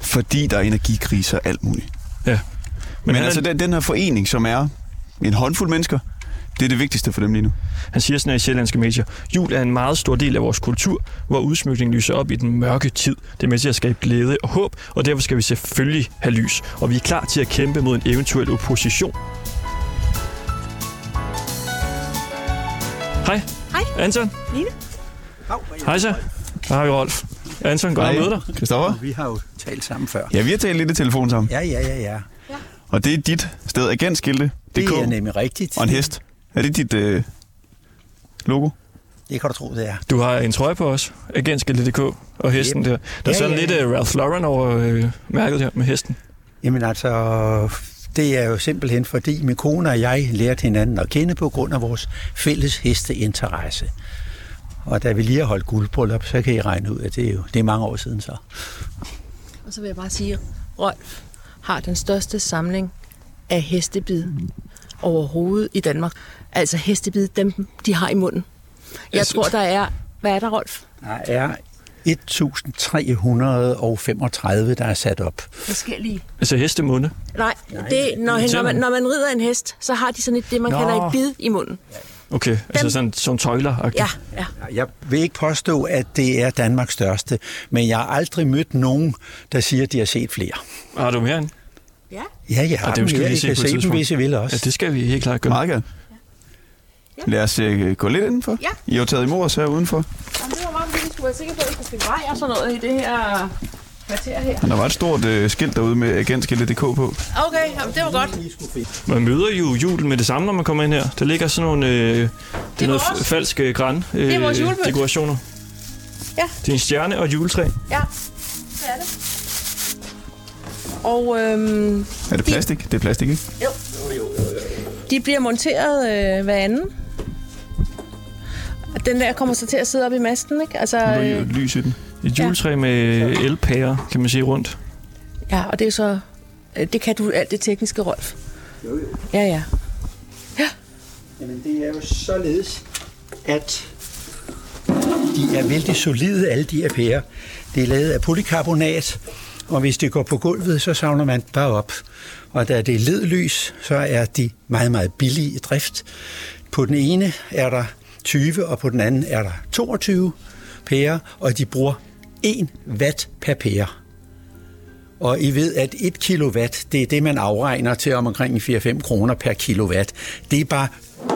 fordi der er energikriser og alt muligt. Ja. Men, Men er- altså, den, den her forening, som er en håndfuld mennesker, det er det vigtigste for dem lige nu. Han siger sådan her i sjællandske medier, jul er en meget stor del af vores kultur, hvor udsmykningen lyser op i den mørke tid. Det er med til at skabe glæde og håb, og derfor skal vi selvfølgelig have lys. Og vi er klar til at kæmpe mod en eventuel opposition. Hej. Hej. Anton. Line. Hej så. Der har vi Rolf. Anton, godt at møde dig. Christoffer? Vi har jo talt sammen før. Ja, vi har talt lidt i telefon sammen. Ja, ja, ja, ja. Og det er dit sted, agentskilte.dk Det er nemlig rigtigt. og en hest. Er det dit øh, logo? Det kan du tro, det er. Du har en trøje på os, agentskilte.dk og hesten der. Der er Ja, sådan ja, lidt ja. uh, Ralph Lauren over øh, mærket her med hesten. Jamen altså, det er jo simpelthen fordi min kone og jeg lærte hinanden at kende på grund af vores fælles hesteinteresse. Og da vi lige har holdt guldbryllup, så kan I regne ud, at det er jo det er mange år siden så. Og så vil jeg bare sige, at Rolf har den største samling af hestebid overhovedet i Danmark. Altså hestebid, dem de har i munden. Jeg tror, der er... Hvad er der, Rolf? Der er 1335, der er sat op. Hvad sker lige? Altså hestemunde. Nej, det, når, når, man, når man rider en hest, så har de sådan et, det, man Nå. kalder et bid i munden. Okay, altså sådan som tøjler. Ja, ja. Jeg vil ikke påstå, at det er Danmarks største, men jeg har aldrig mødt nogen, der siger, at de har set flere. Har du mere end? Ja. Ja, jeg har Og det dem skal vi her. lige I se kan på se dem, hvis I vil også. Ja, det skal vi helt klart gøre. Meget gerne. Lad os øh, gå lidt indenfor. Ja. I har jo taget imod os her udenfor. Jamen, det var bare, fordi vi skulle være sikre på, at vi kunne finde vej og sådan noget i det her kvarter her. Der var et stort øh, skilt derude med agentskilte.dk på. Okay, jamen, det var godt. Man møder jo julen med det samme, når man kommer ind her. Der ligger sådan nogle øh, det er er noget vores. f- falsk øh, græn øh, er dekorationer. Ja. Det er en stjerne og et juletræ. Ja, det er det. Og øhm, Er det plastik? Det er plastik, ikke? de bliver monteret øh, hver anden. Og Den der kommer så til at sidde op i masten, ikke? Altså, er øh, jo lys i den. Et juletræ med elpærer, kan man sige, rundt. ja, og det er så... øh, Det kan du alt det tekniske, Rolf. Ja, ja. Jamen, det er jo således, at de er vældig solide, alle de her pærer. Det er lavet af polykarbonat, og hvis det går på gulvet, så savner man bare op. Og da det er ledlys, så er de meget, meget billige i drift. På den ene er der 20, og på den anden er der 22 pærer, og de bruger 1 watt per pære. Og I ved, at 1 kilowatt, det er det, man afregner til om omkring 4-5 kroner per kilowatt. Det er bare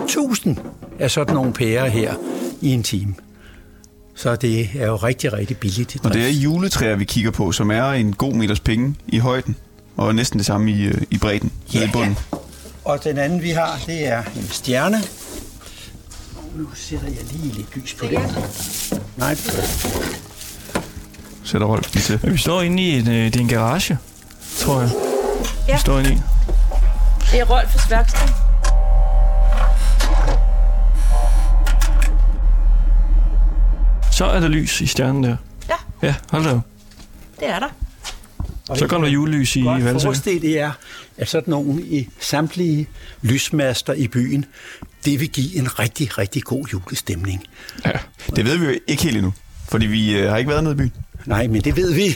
1000 af sådan nogle pærer her i en time. Så det er jo rigtig, rigtig billigt Og det er juletræer, vi kigger på, som er en god meters penge i højden. Og næsten det samme i, øh, i bredden, nede i bunden. Og den anden, vi har, det er en stjerne. Nu sætter jeg lige lidt lys på det. Nej, Sætter Rolf lige til. Men vi står inde i en, øh, det er en garage, tror jeg. Ja. Vi står inde i. Det er Rolfs værksted. Så er der lys i stjernen der. Ja. Ja, hold da. Det er der. Og Så kommer der julelys i godt Valsø. forestille jer, at sådan nogen i samtlige lysmaster i byen, det vil give en rigtig, rigtig god julestemning. Ja. Det ved vi jo ikke helt endnu. Fordi vi øh, har ikke været nede i byen. Nej, men det ved vi.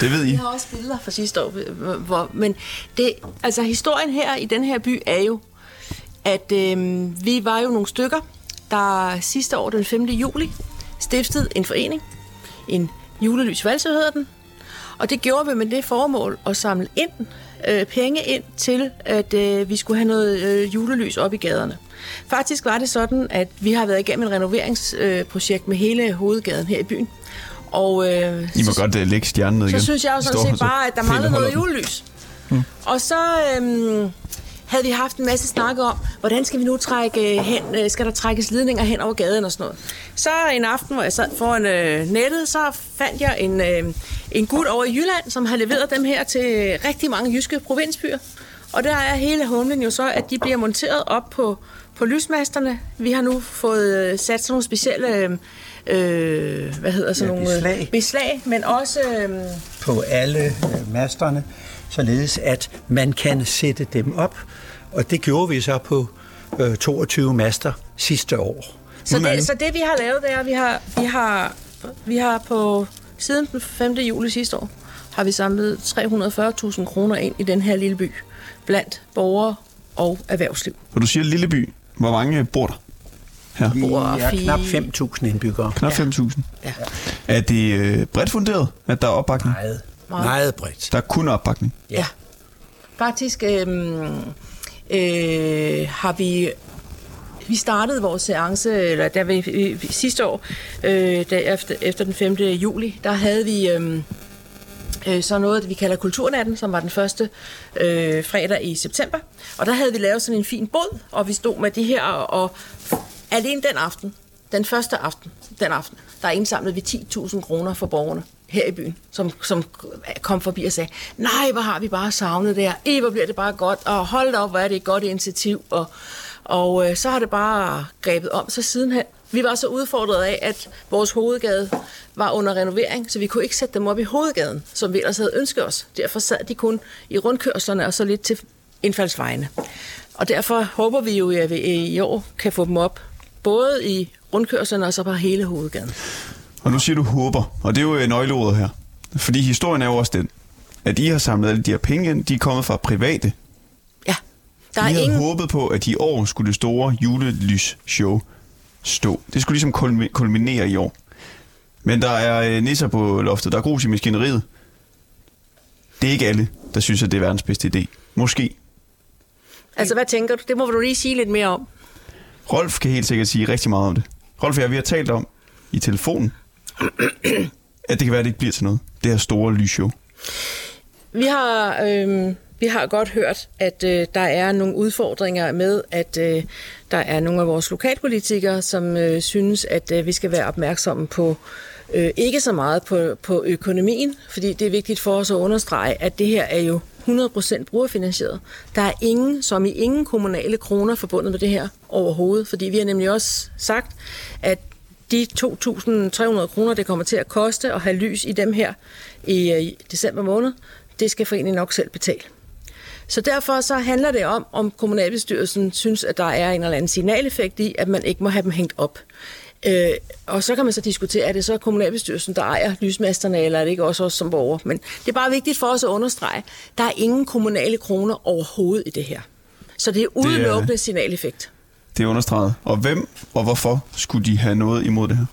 Det ved I. Jeg har også billeder fra sidste år. hvor- men det, altså historien her i den her by er jo, at øh, vi var jo nogle stykker, der sidste år den 5. juli stiftede en forening. En julelys valse hedder den. Og det gjorde vi med det formål at samle ind, øh, penge ind til, at øh, vi skulle have noget øh, julelys op i gaderne. Faktisk var det sådan, at vi har været igennem et renoveringsprojekt øh, med hele hovedgaden her i byen. Og øh, I må godt uh, lægge stjernen ned igen. så synes jeg jo sådan set så bare, at der manglede noget julelys. Mm. Og så øhm, havde vi haft en masse snak om, hvordan skal vi nu trække hen, øh, skal der trækkes ledninger hen over gaden og sådan noget. Så en aften, hvor jeg sad foran øh, nettet, så fandt jeg en, øh, en gut over i Jylland, som har leveret dem her til rigtig mange jyske provinsbyer. Og der er hele humlen jo så, at de bliver monteret op på, på lysmasterne. Vi har nu fået øh, sat sådan nogle specielle, øh, øh, hvad hedder sådan Ja, nogle øh, beslag. beslag, men også øh, på alle øh, masterne, således at man kan sætte dem op. Og det gjorde vi så på øh, 22 master sidste år. Så det, så det vi har lavet, det er, at vi har, vi har, vi har på siden den 5. juli sidste år, har vi samlet 340.000 kroner ind i den her lille by blandt borgere og erhvervsliv. Og du siger Lilleby. Hvor mange bor der? Her. Vi er knap 5.000 indbyggere. Knap 5.000. Ja. Er det øh, bredt funderet, at der er opbakning? Meget, meget bredt. Der er kun opbakning. Ja. Faktisk øhm, øh, har vi vi startede vores seance, eller der vi, sidste år, øh, der efter, efter den 5. juli, der havde vi øhm, øh, så noget, vi kalder Kulturnatten, som var den første øh, fredag i september. Og der havde vi lavet sådan en fin båd, og vi stod med de her, og, og alene den aften, den første aften, den aften, der indsamlede vi 10.000 kroner for borgerne her i byen, som, som kom forbi og sagde, nej, hvor har vi bare savnet det her, Ej, hvor bliver det bare godt, og hold da op, hvor er det et godt initiativ, og, og øh, så har det bare grebet om sig sidenhen. Vi var så udfordret af, at vores hovedgade var under renovering, så vi kunne ikke sætte dem op i hovedgaden, som vi ellers havde ønsket os. Derfor sad de kun i rundkørslerne og så lidt til indfaldsvejene. Og derfor håber vi jo, at vi i år kan få dem op, både i rundkørslerne og så på hele hovedgaden. Og nu siger du håber, og det er jo øh, nøgleordet her. Fordi historien er jo også den, at I har samlet alle de her penge ind, de er kommet fra private. Ja, der I er havde ingen... håbet på, at i år skulle det store julelysshow stå. Det skulle ligesom kulmi- kulminere i år. Men der er øh, nisser på loftet, der er grus i maskineriet. Det er ikke alle, der synes, at det er verdens bedste idé. Måske. Altså, hvad tænker du? Det må du lige sige lidt mere om. Rolf kan helt sikkert sige rigtig meget om det. Rolf og jeg, vi har talt om i telefonen, at det kan være, at det ikke bliver til noget. Det her store lysshow. Vi har, øh, vi har godt hørt, at øh, der er nogle udfordringer med, at øh, der er nogle af vores lokalpolitikere, som øh, synes, at øh, vi skal være opmærksomme på øh, ikke så meget på, på økonomien, fordi det er vigtigt for os at understrege, at det her er jo 100% brugerfinansieret. Der er ingen, som i ingen kommunale kroner forbundet med det her overhovedet, fordi vi har nemlig også sagt, at de 2.300 kroner, det kommer til at koste at have lys i dem her øh, i, december måned, det skal foreningen nok selv betale. Så derfor så handler det om, om kommunalbestyrelsen synes, at der er en eller anden signaleffekt i, at man ikke må have dem hængt op. Øh, og så kan man så diskutere, er det så kommunalbestyrelsen, der ejer lysmasterne, eller er det ikke også os som borgere? Men det er bare vigtigt for os at understrege, der er ingen kommunale kroner overhovedet i det her. Så det er udelukkende signaleffekt. Det er understreget. Og hvem og hvorfor skulle de have noget imod det her?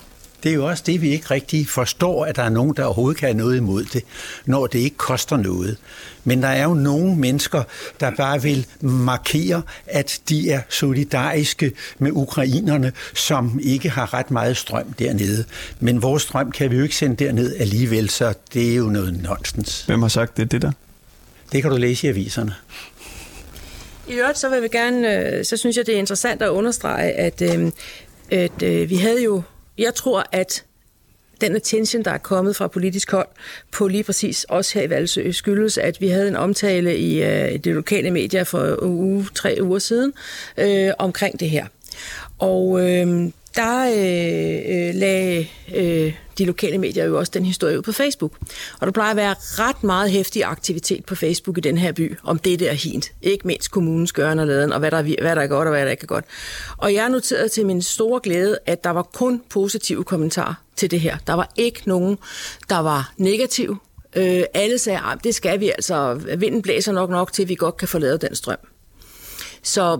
Det er jo også det, vi ikke rigtig forstår, at der er nogen, der overhovedet kan have noget imod det, når det ikke koster noget. Men der er jo nogle mennesker, der bare vil markere, at de er solidariske med ukrainerne, som ikke har ret meget strøm dernede. Men vores strøm kan vi jo ikke sende derned alligevel, så det er jo noget nonsens. Hvem har sagt det, det der? Det kan du læse i aviserne. I øvrigt, så vil vi gerne, øh, så synes jeg, det er interessant at understrege, at, øh, at øh, vi havde jo, jeg tror, at den attention, der er kommet fra politisk hold på lige præcis os her i Valsø, skyldes, at vi havde en omtale i øh, de lokale medier for uge, tre uger siden øh, omkring det her. Og øh, der øh, øh, lagde øh, de lokale medier jo også den historie ud på Facebook. Og der plejer at være ret meget hæftig aktivitet på Facebook i den her by, om det der hint. Ikke mindst kommunens gøren og laden, og hvad der, er, hvad der er godt og hvad der ikke er godt. Og jeg noterede til min store glæde, at der var kun positive kommentarer til det her. Der var ikke nogen, der var negativ. Øh, alle sagde, at det skal vi altså. Vinden blæser nok nok til, at vi godt kan få lavet den strøm. Så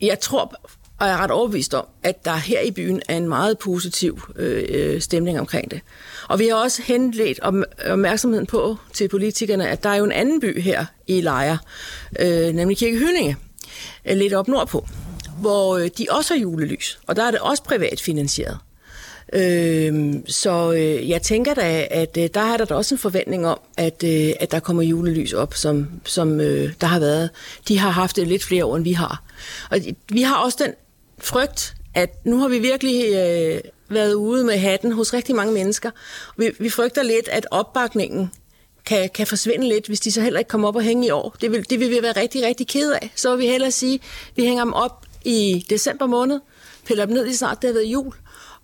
jeg tror, og jeg er ret overbevist om, at der her i byen er en meget positiv øh, stemning omkring det. Og vi har også henledt opmærksomheden på til politikerne, at der er jo en anden by her i Lejre, øh, nemlig Kirke Hyllinge, øh, lidt op nordpå, hvor øh, de også har julelys, og der er det også privat finansieret. Øh, så øh, jeg tænker da, at øh, der er der da også en forventning om, at, øh, at der kommer julelys op, som, som øh, der har været. De har haft det lidt flere år, end vi har. Og vi har også den frygt, at nu har vi virkelig øh, været ude med hatten hos rigtig mange mennesker. Vi, vi frygter lidt, at opbakningen kan, kan forsvinde lidt, hvis de så heller ikke kommer op og hænge i år. Det vil, det vil vi være rigtig, rigtig ked af. Så vil vi hellere sige, at vi hænger dem op i december måned, piller dem ned lige snart det har været jul,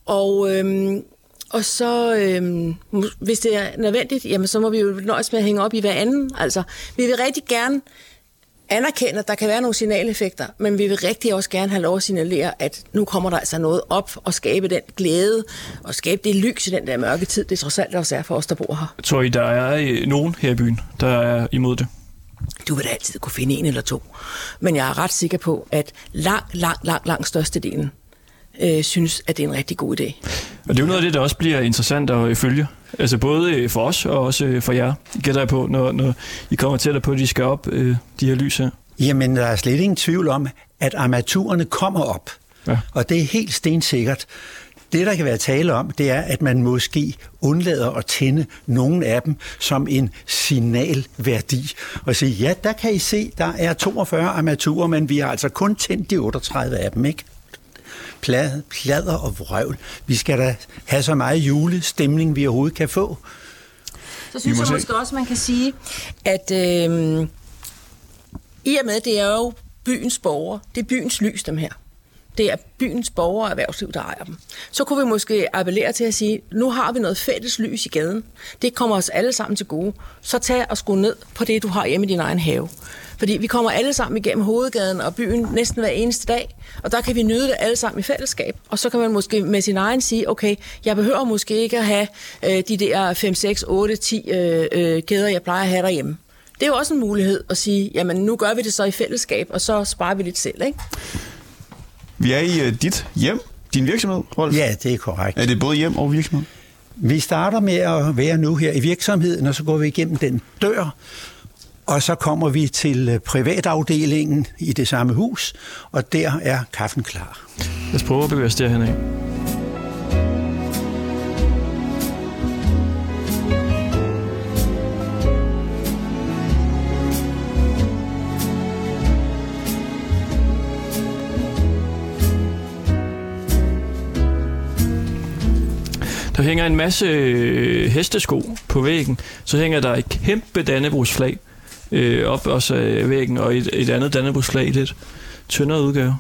og, øhm, og så, øhm, hvis det er nødvendigt, jamen så må vi jo nøjes med at hænge op i hver anden. Altså, vi vil rigtig gerne anerkende, at der kan være nogle signaleffekter, men vi vil rigtig også gerne have lov at signalere, at nu kommer der altså noget op og skabe den glæde og skabe det lys i den der mørke tid, det trods alt også er for os, der bor her. Tror I, der er øh, nogen her i byen, der er imod det? Du vil da altid kunne finde en eller to. Men jeg er ret sikker på, at lang, lang, lang, lang størstedelen øh, synes, at det er en rigtig god idé. Og det er jo noget af det, der også bliver interessant at øh, følge. Altså både øh, for os og også øh, for jer, gætter jeg på, når, når I kommer tættere på, at de skal op, øh, de her lys her. Jamen, der er slet ingen tvivl om, at armaturerne kommer op. Ja. Og det er helt stensikkert. Det, der kan være tale om, det er, at man måske undlader at tænde nogle af dem som en signalværdi. Og sige, ja, der kan I se, der er 42 armaturer, men vi har altså kun tændt de 38 af dem, ikke? Plad, plader og vrøvl. Vi skal da have så meget julestemning, vi overhovedet kan få. Så synes må jeg se. måske også, man kan sige, at øh, i og med, det er jo byens borgere, det er byens lys, dem her. Det er byens borgere og erhvervsliv, der ejer dem. Så kunne vi måske appellere til at sige, nu har vi noget fælles lys i gaden. Det kommer os alle sammen til gode. Så tag og skru ned på det, du har hjemme i din egen have. Fordi vi kommer alle sammen igennem hovedgaden og byen næsten hver eneste dag, og der kan vi nyde det alle sammen i fællesskab. Og så kan man måske med sin egen sige, okay, jeg behøver måske ikke at have øh, de der 5, 6, 8, 10 øh, øh, kæder, jeg plejer at have derhjemme. Det er jo også en mulighed at sige, jamen nu gør vi det så i fællesskab, og så sparer vi lidt selv, ikke? Vi er i uh, dit hjem, din virksomhed, Rolf. Ja, det er korrekt. Er det både hjem og virksomhed? Vi starter med at være nu her i virksomheden, og så går vi igennem den dør, og så kommer vi til øh, privatafdelingen i det samme hus, og der er kaffen klar. Lad os prøve at bevæge os derhen af. Der hænger en masse øh, hestesko på væggen. Så hænger der et kæmpe Dannebrugsflag øh, op også af væggen, og et, et andet Dannebrugsflag i lidt tyndere udgave.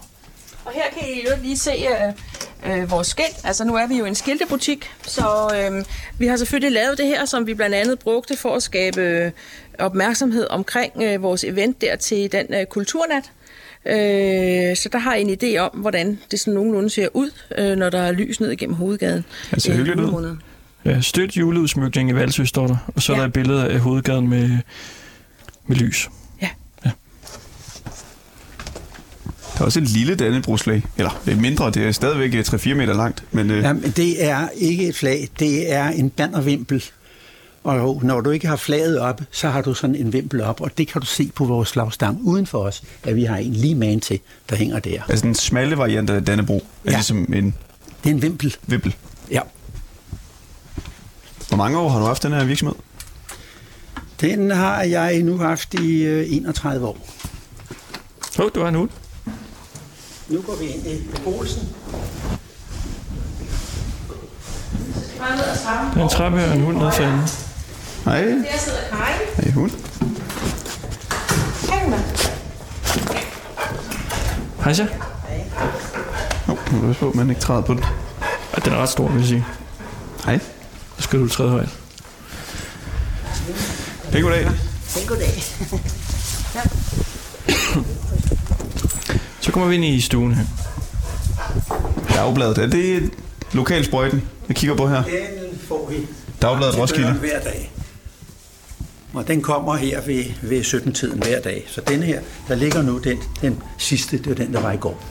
Og her kan I jo lige se øh, øh, vores skilt. Altså nu er vi jo en skiltebutik, så øh, vi har selvfølgelig lavet det her, som vi blandt andet brugte for at skabe øh, opmærksomhed omkring øh, vores event der til den øh, kulturnat. Øh, så der har I en idé om, hvordan det sådan nogenlunde ser ud, øh, når der er lys ned igennem hovedgaden. Det ser øh, hyggeligt ud. Ja, støt juleudsmykning i Valsø står der, og så ja. Ja. er der et billede af hovedgaden med, med lys. Der er også et lille Dannebrogsflag. Eller det er mindre, det er stadigvæk øh, 3-4 meter langt. Men øh, Jamen, det er ikke et flag, det er en bannervimpel. Og når du ikke har flaget op, så har du sådan en vimpel op, og det kan du se på vores flagstang uden for os, at vi har en lige man til, der hænger der. altså den smalle variant af Dannebro er Ja. ligesom en Det er en vimpel. vippel. Ja. Hvor mange år har du haft den her virksomhed? Den har jeg nu haft i øh, 31 år. Åh, oh, du har en hund. Nu går vi ind i Olsen. Der er en trappe og en hund nede for enden. Hej. Der sidder Karin. Hej, hund. Hej, Hej så. Oh, nu er du på, at man ikke træder på den. Ja, den er ret stor, vil jeg sige. Hej. Så skal du træde højt. Hej, goddag. Goddag. Så kommer vi ind i stuen her. Dagbladet. Er det lokalsprøjten, jeg kigger på her? Den får vi Dagbladet Roskilde. hver dag. Og den kommer her ved, ved 17-tiden hver dag. Så den her, der ligger nu den, den sidste, det var den, der var i går.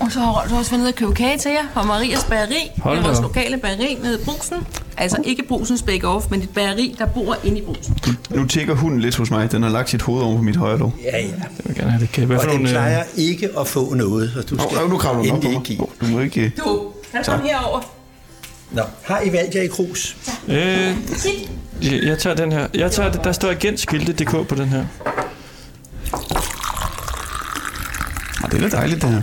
Og så har Rolf også været nede og købe kage til jer fra Marias Bageri. Hold det er vores op. lokale bageri nede i Brusen. Altså ikke Brusens Bake Off, men et bageri, der bor inde i Brusen. Nu tækker hunden lidt hos mig. Den har lagt sit hoved oven på mit højre lov. Ja, ja. Jeg vil gerne have det kæbe. Hvad Og den øh, plejer ikke at få noget, så du skal oh, nu kravler den op på mig. Oh, du må ikke... Du, han kom herover. Nå, har I valgt jer i krus? øh, jeg- jeg tager den her. Jeg tager, der står agentskilte.dk på den her. Ah, det er da dejligt, det her.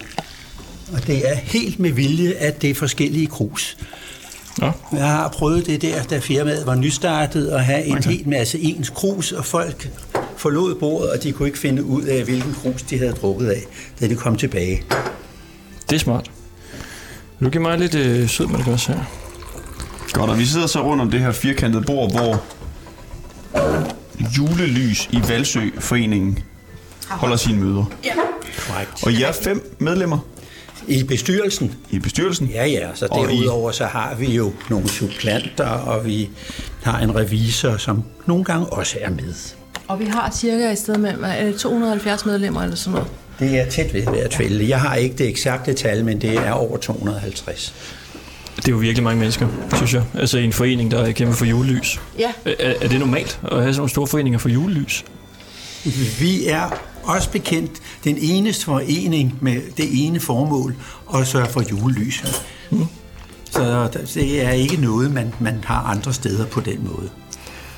Og det er helt med vilje, at det er forskellige krus. Nå, Jeg har prøvet det der, da firmaet var nystartet, at have en Okay. hel masse ens krus, og folk forlod bordet, og de kunne ikke finde ud af, hvilken krus de havde drukket af, da de kom tilbage. Det er smart. Vil du give mig lidt øh, sød med det også her? Godt, og vi sidder så rundt om det her firkantede bord, hvor julelys i Valsø-foreningen holder sine møder. Korrekt. Og jeg er fem medlemmer I bestyrelsen? i bestyrelsen. Ja, ja. Så Og I- derudover så har vi jo nogle supplanter, og vi har en revisor, som nogle gange også er med. Og vi har cirka et sted med er det 270 medlemmer eller sådan noget. Det er tæt ved at være tvælde. Jeg har ikke det eksakte tal, men det er over 250. Det er jo virkelig mange mennesker, synes jeg. Altså i en forening, der kæmper for julelys. Ja. Er, er det normalt at have sådan nogle store foreninger for julelys? Vi er også bekendt den eneste forening med det ene formål at sørge for julelys. Så det er ikke noget, man, man har andre steder på den måde.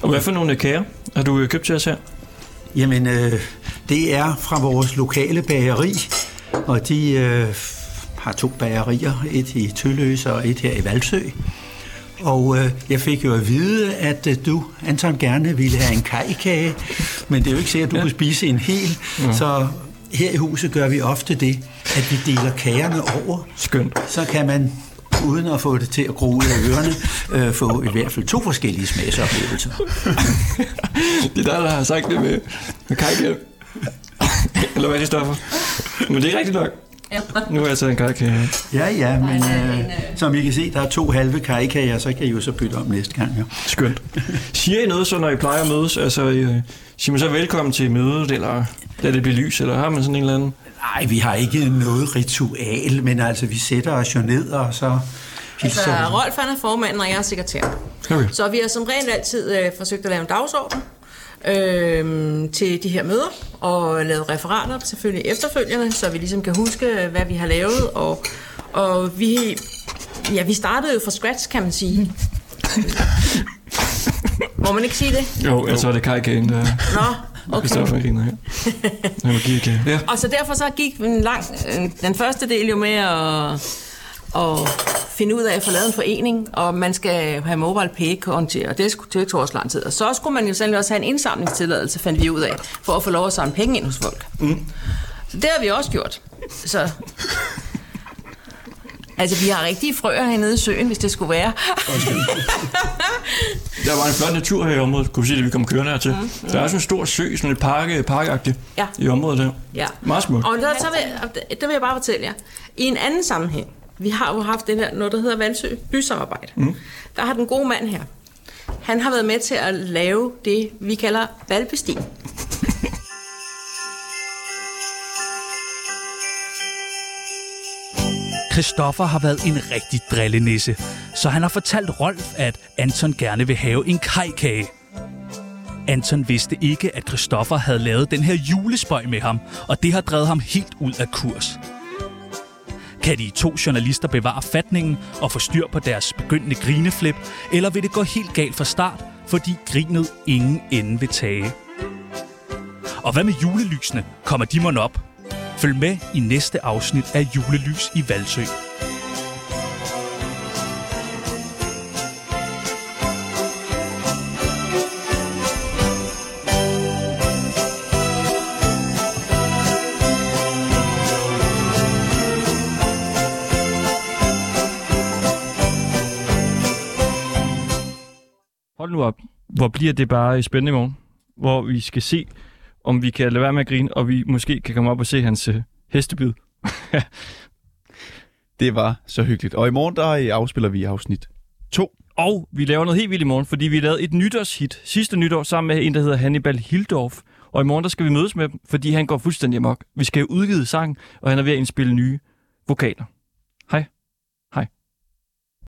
Og hvad for nogle kager har du øh, købt til os her? Jamen, øh, det er fra vores lokale bageri, og de øh, har to bagerier, et i Tølløse og et her i Valsø. Og øh, jeg fik jo at vide, at øh, du, Anton, gerne ville have en kajkage, men det er jo ikke sikkert, at du ja. kan spise en hel. Ja. Så her i huset gør vi ofte det, at vi deler kagerne over. Skønt. Så kan man, uden at få det til at gro ud af ørerne, øh, få i hvert fald to forskellige smagsoplevelser. Det er dig, der har sagt det med, med kajkage. Eller hvad det, Stoffer? Men det er rigtigt nok. Nu har jeg taget en kajkage. Ja, ja, men øh, som I kan se, der er to halve kajkager, så kan I jo så bytte om næste gang. Ja. Skønt. Siger I noget så, når I plejer at mødes? Altså, øh, siger man så velkommen til mødet, eller lad det blive lys, eller har man sådan en eller anden? Nej, vi har ikke noget ritual, men altså, vi sætter os jo ned, og så Altså. Rolf han er formanden, og jeg er sekretær. Okay. Så vi har som regel altid øh, forsøgt at lave en dagsorden øh, til de her møder, og lavet referater selvfølgelig efterfølgende, så vi ligesom kan huske, hvad vi har lavet, og, og vi, ja, vi startede jo fra scratch, kan man sige. Må man ikke sige det? Jo, altså er det kajkagen, der Nå, okay. Kristoffer griner her. Jeg. Ja. Og så derfor så gik en lang, den første del jo med at, at finde ud af at få lavet en forening, og man skal have mobile pay konti, og det skulle til også lang tid. Og så skulle man jo selv også have en indsamlingstilladelse, fandt vi ud af, for at få lov at samle penge ind hos folk. Mm. Så det har vi også gjort. Så Altså, vi har rigtige frøer hernede i søen, hvis det skulle være. Der var en flot natur her i området. Kunne vi se, at vi kom kørende hertil. Mm. Der er sådan en stor sø, sådan et park, parkagtigt Ja. i området der. Ja. Meget smukt. Og der, så vil, det vil jeg bare fortælle jer. I en anden sammenhæng, vi har jo haft det der, noget, der hedder Valsø Bysamarbejde. Mm. Der har den gode mand her. Han har været med til at lave det, vi kalder valgbestil. Christoffer har været en rigtig drillenisse, så han har fortalt Rolf, at Anton gerne vil have en kajkage. Anton vidste ikke, at Christoffer havde lavet den her julespøj med ham, og det har drevet ham helt ud af kurs. Kan de to journalister bevare fatningen og få styr på deres begyndende grineflip, eller vil det gå helt galt fra start, fordi grinet ingen ende vil tage? Og hvad med julelysene? Kommer de mon op? Følg med i næste afsnit af Julelys i Valsø. Op. Hvor bliver det bare spændende i morgen? Hvor vi skal se, om vi kan lade være med at grine, og vi måske kan komme op og se hans øh, hestebid. Det var så hyggeligt. Og i morgen, der øh, afspiller vi afsnit 2. Og vi laver noget helt vildt i morgen, fordi vi lavede et nytårshit sidste nytår sammen med en, der hedder Hannibal Hildorf. Og i morgen, der skal vi mødes med dem, fordi han går fuldstændig amok. Vi skal have udgivet sang, og han er ved at indspille nye vokaler.